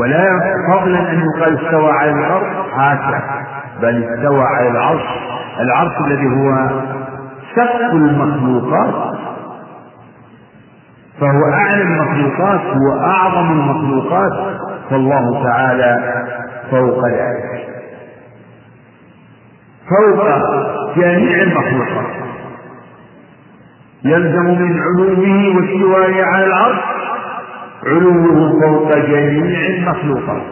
ولا فضلا ان يقال استوى على الأرض هكذا بل استوى على العرش. العرش الذي هو سقف المخلوقات. فهو أعلى المخلوقات هو أعظم المخلوقات. فالله تعالى فوق ذلك. فوق جميع المخلوقات. يلزم من علومه واستوائه على العرش علوه فوق جميع المخلوقات.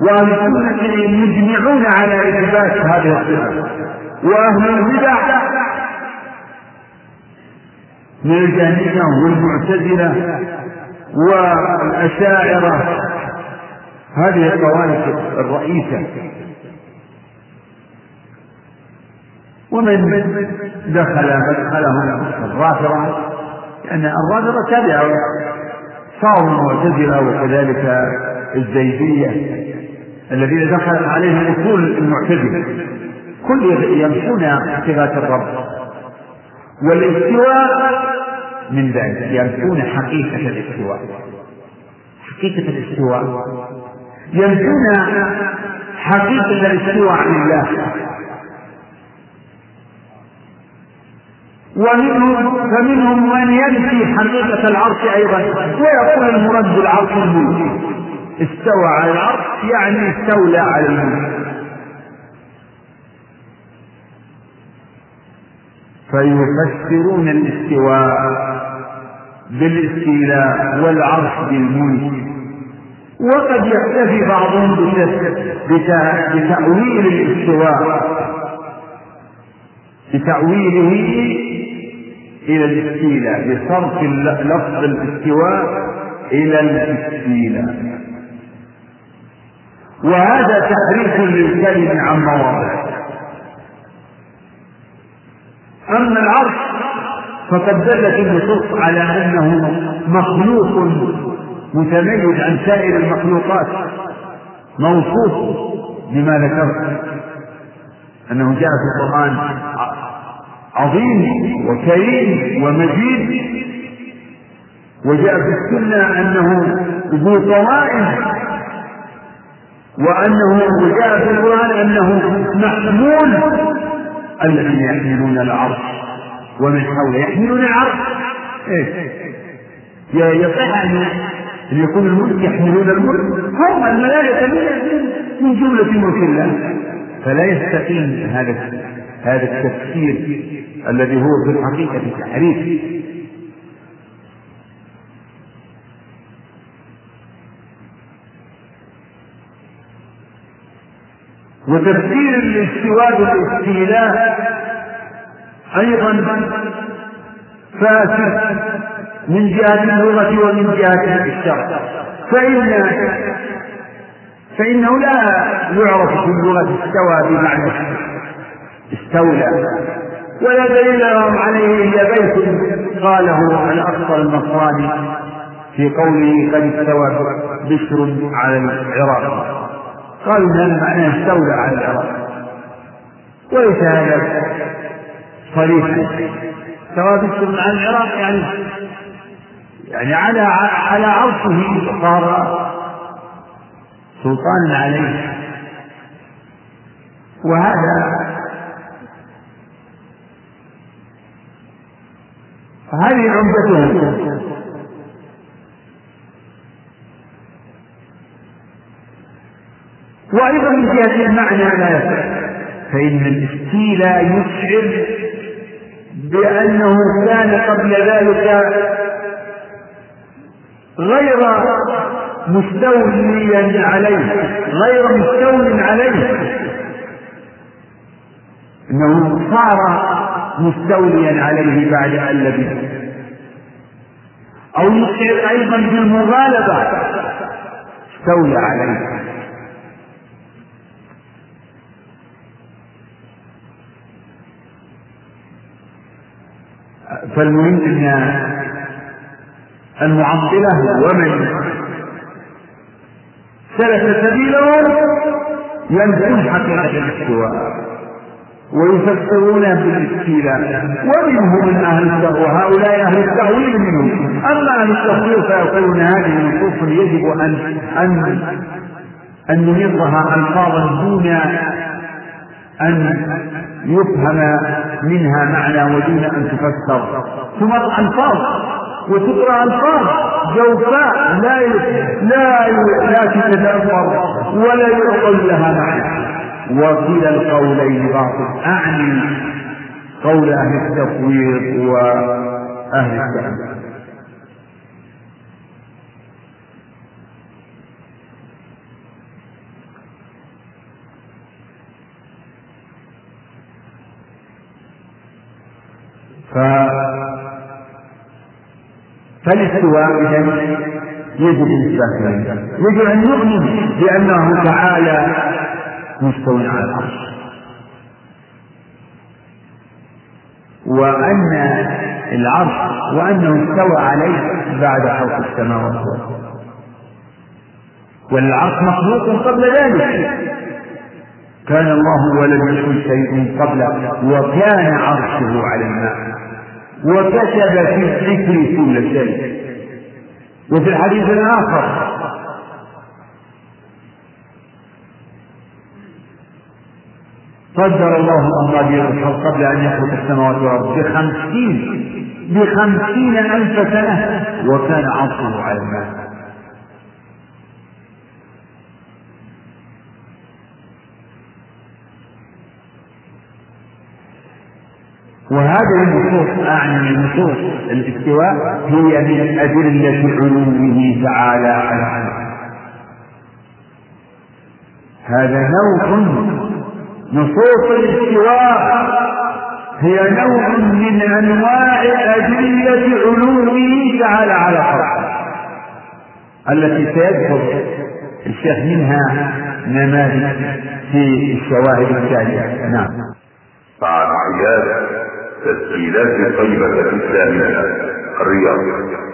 وأهل السنة مجمعون على إثبات هذه الصفة. وأهل البدع من الجهمية والمعتزلة والأشاعرة. هذه الطوائف الرئيسة. ومن دخل مدخلهم الرافضة لأن الرافضة تبعوا صاروا المعتزلة وكذلك الزيدية الذين دخلت عليهم أصول المعتزلة. كل يمشون صفات الرب. والاستواء من ذلك ينفون حقيقة الاستواء. حقيقة الاستواء. ينفون حقيقة الاستواء عن الله. ومنهم فمنهم من ينفي حقيقة العرش أيضا. ويقول المرد بالعرش الملك. استوى على العرش يعني استولى على الملك فيفسرون الاستواء بالاستيلاء والعرش بالملك. وقد يكتفي بعضهم بتأويل الاستواء بتأويله إلى الاستيلاء بصرف لفظ الاستواء إلى الاستيلاء. وهذا تحريف للكلم عن مواضعه. أما العرش فقد دلت النصوص على أنه مخلوق متميز عن سائر المخلوقات موصوف بما ذكرت. أنه جاء في القرآن عظيم وكريم ومجيد وجاء في السنة أنه ذو طوائف وأنه وجاء في القرآن أنه محمول الذين يحملون العرش ومن حوله. يحملون العرش. إيش يصح أن أن يكون الملك يحملون الملك. هم الملائكة من جملة ملك الله. فلا يستقيم هذا هذا التفسير الذي هو في الحقيقة تحريف. وتفسير الاستواء بالاستيلاء أيضا فاسد من جهة اللغة ومن جهة الشرع. فإن فإنه لا يعرف في اللغة استوى بمعنى استولى. ولا دليل لهم عليه إلا بيت قاله الأقصى النصراني في قوله قد استوى بشر على العراق. قالوا هذا معناه استولى على العراق وليس هذا صريحا. استوى بشر على العراق يعني يعني على على عرشه صار سلطانا عليه. وهذا هذه عمدتهم وأيضا من جهة المعنى لا يفعل فإن الاستيلاء يشعر بأنه كان قبل ذلك غير مستوليا عليه غير مستول عليه. إنه صار مستوليا عليه بعد أن لبث. أو يشعر أيضا بالمغالبة استولى عليه. فالمهم أن المعطله ومن سلك سبيلهم ينفون حقيقة الاستواء ويفسرونه بالاستيلاء ومنهم من أهل التأويل وهؤلاء أهل التأويل منهم أما أهل التفسير فيقولون هذه نصوص يجب ان ان أن نمرها الفاظا دون أن يفهم منها معنى ودون أن تفسر. تمر الفاظ وتقرأ ألفاظ جوفاء لا لا لا تتدبر ولا يعقل لها معنى. وكلا القولين باطل اعني قول أهل التفويض وأهل التأمين فالاستواء اذا يجب الإثبات يجب أن نؤمن بأنه تعالى مستوى على العرش وأن العرش وأنه استوى عليه بعد خلق السماوات والأرض. والعرش مخلوق قبل ذلك. كان الله ولم يكن شيء قبله وكان عرشه على الماء. وكتب في الذكر كل شيء وفي الحديث الآخر. قدر الله مقادير الخلق قبل أن يخلق السماوات والأرض بخمسين بخمسين ألف سنة وكان عرشه على الماء. وهذه النصوص أعني نصوص الاستواء هي من أدلة علوه تعالى على هذا نوع نصوص الاستواء هي نوع من أنواع أدلة علوه تعالى على خلقه التي سيذكر الشيخ منها نماذج في الشواهد التالية. نعم. تسجيلات طيبة الإسلامية الرياض.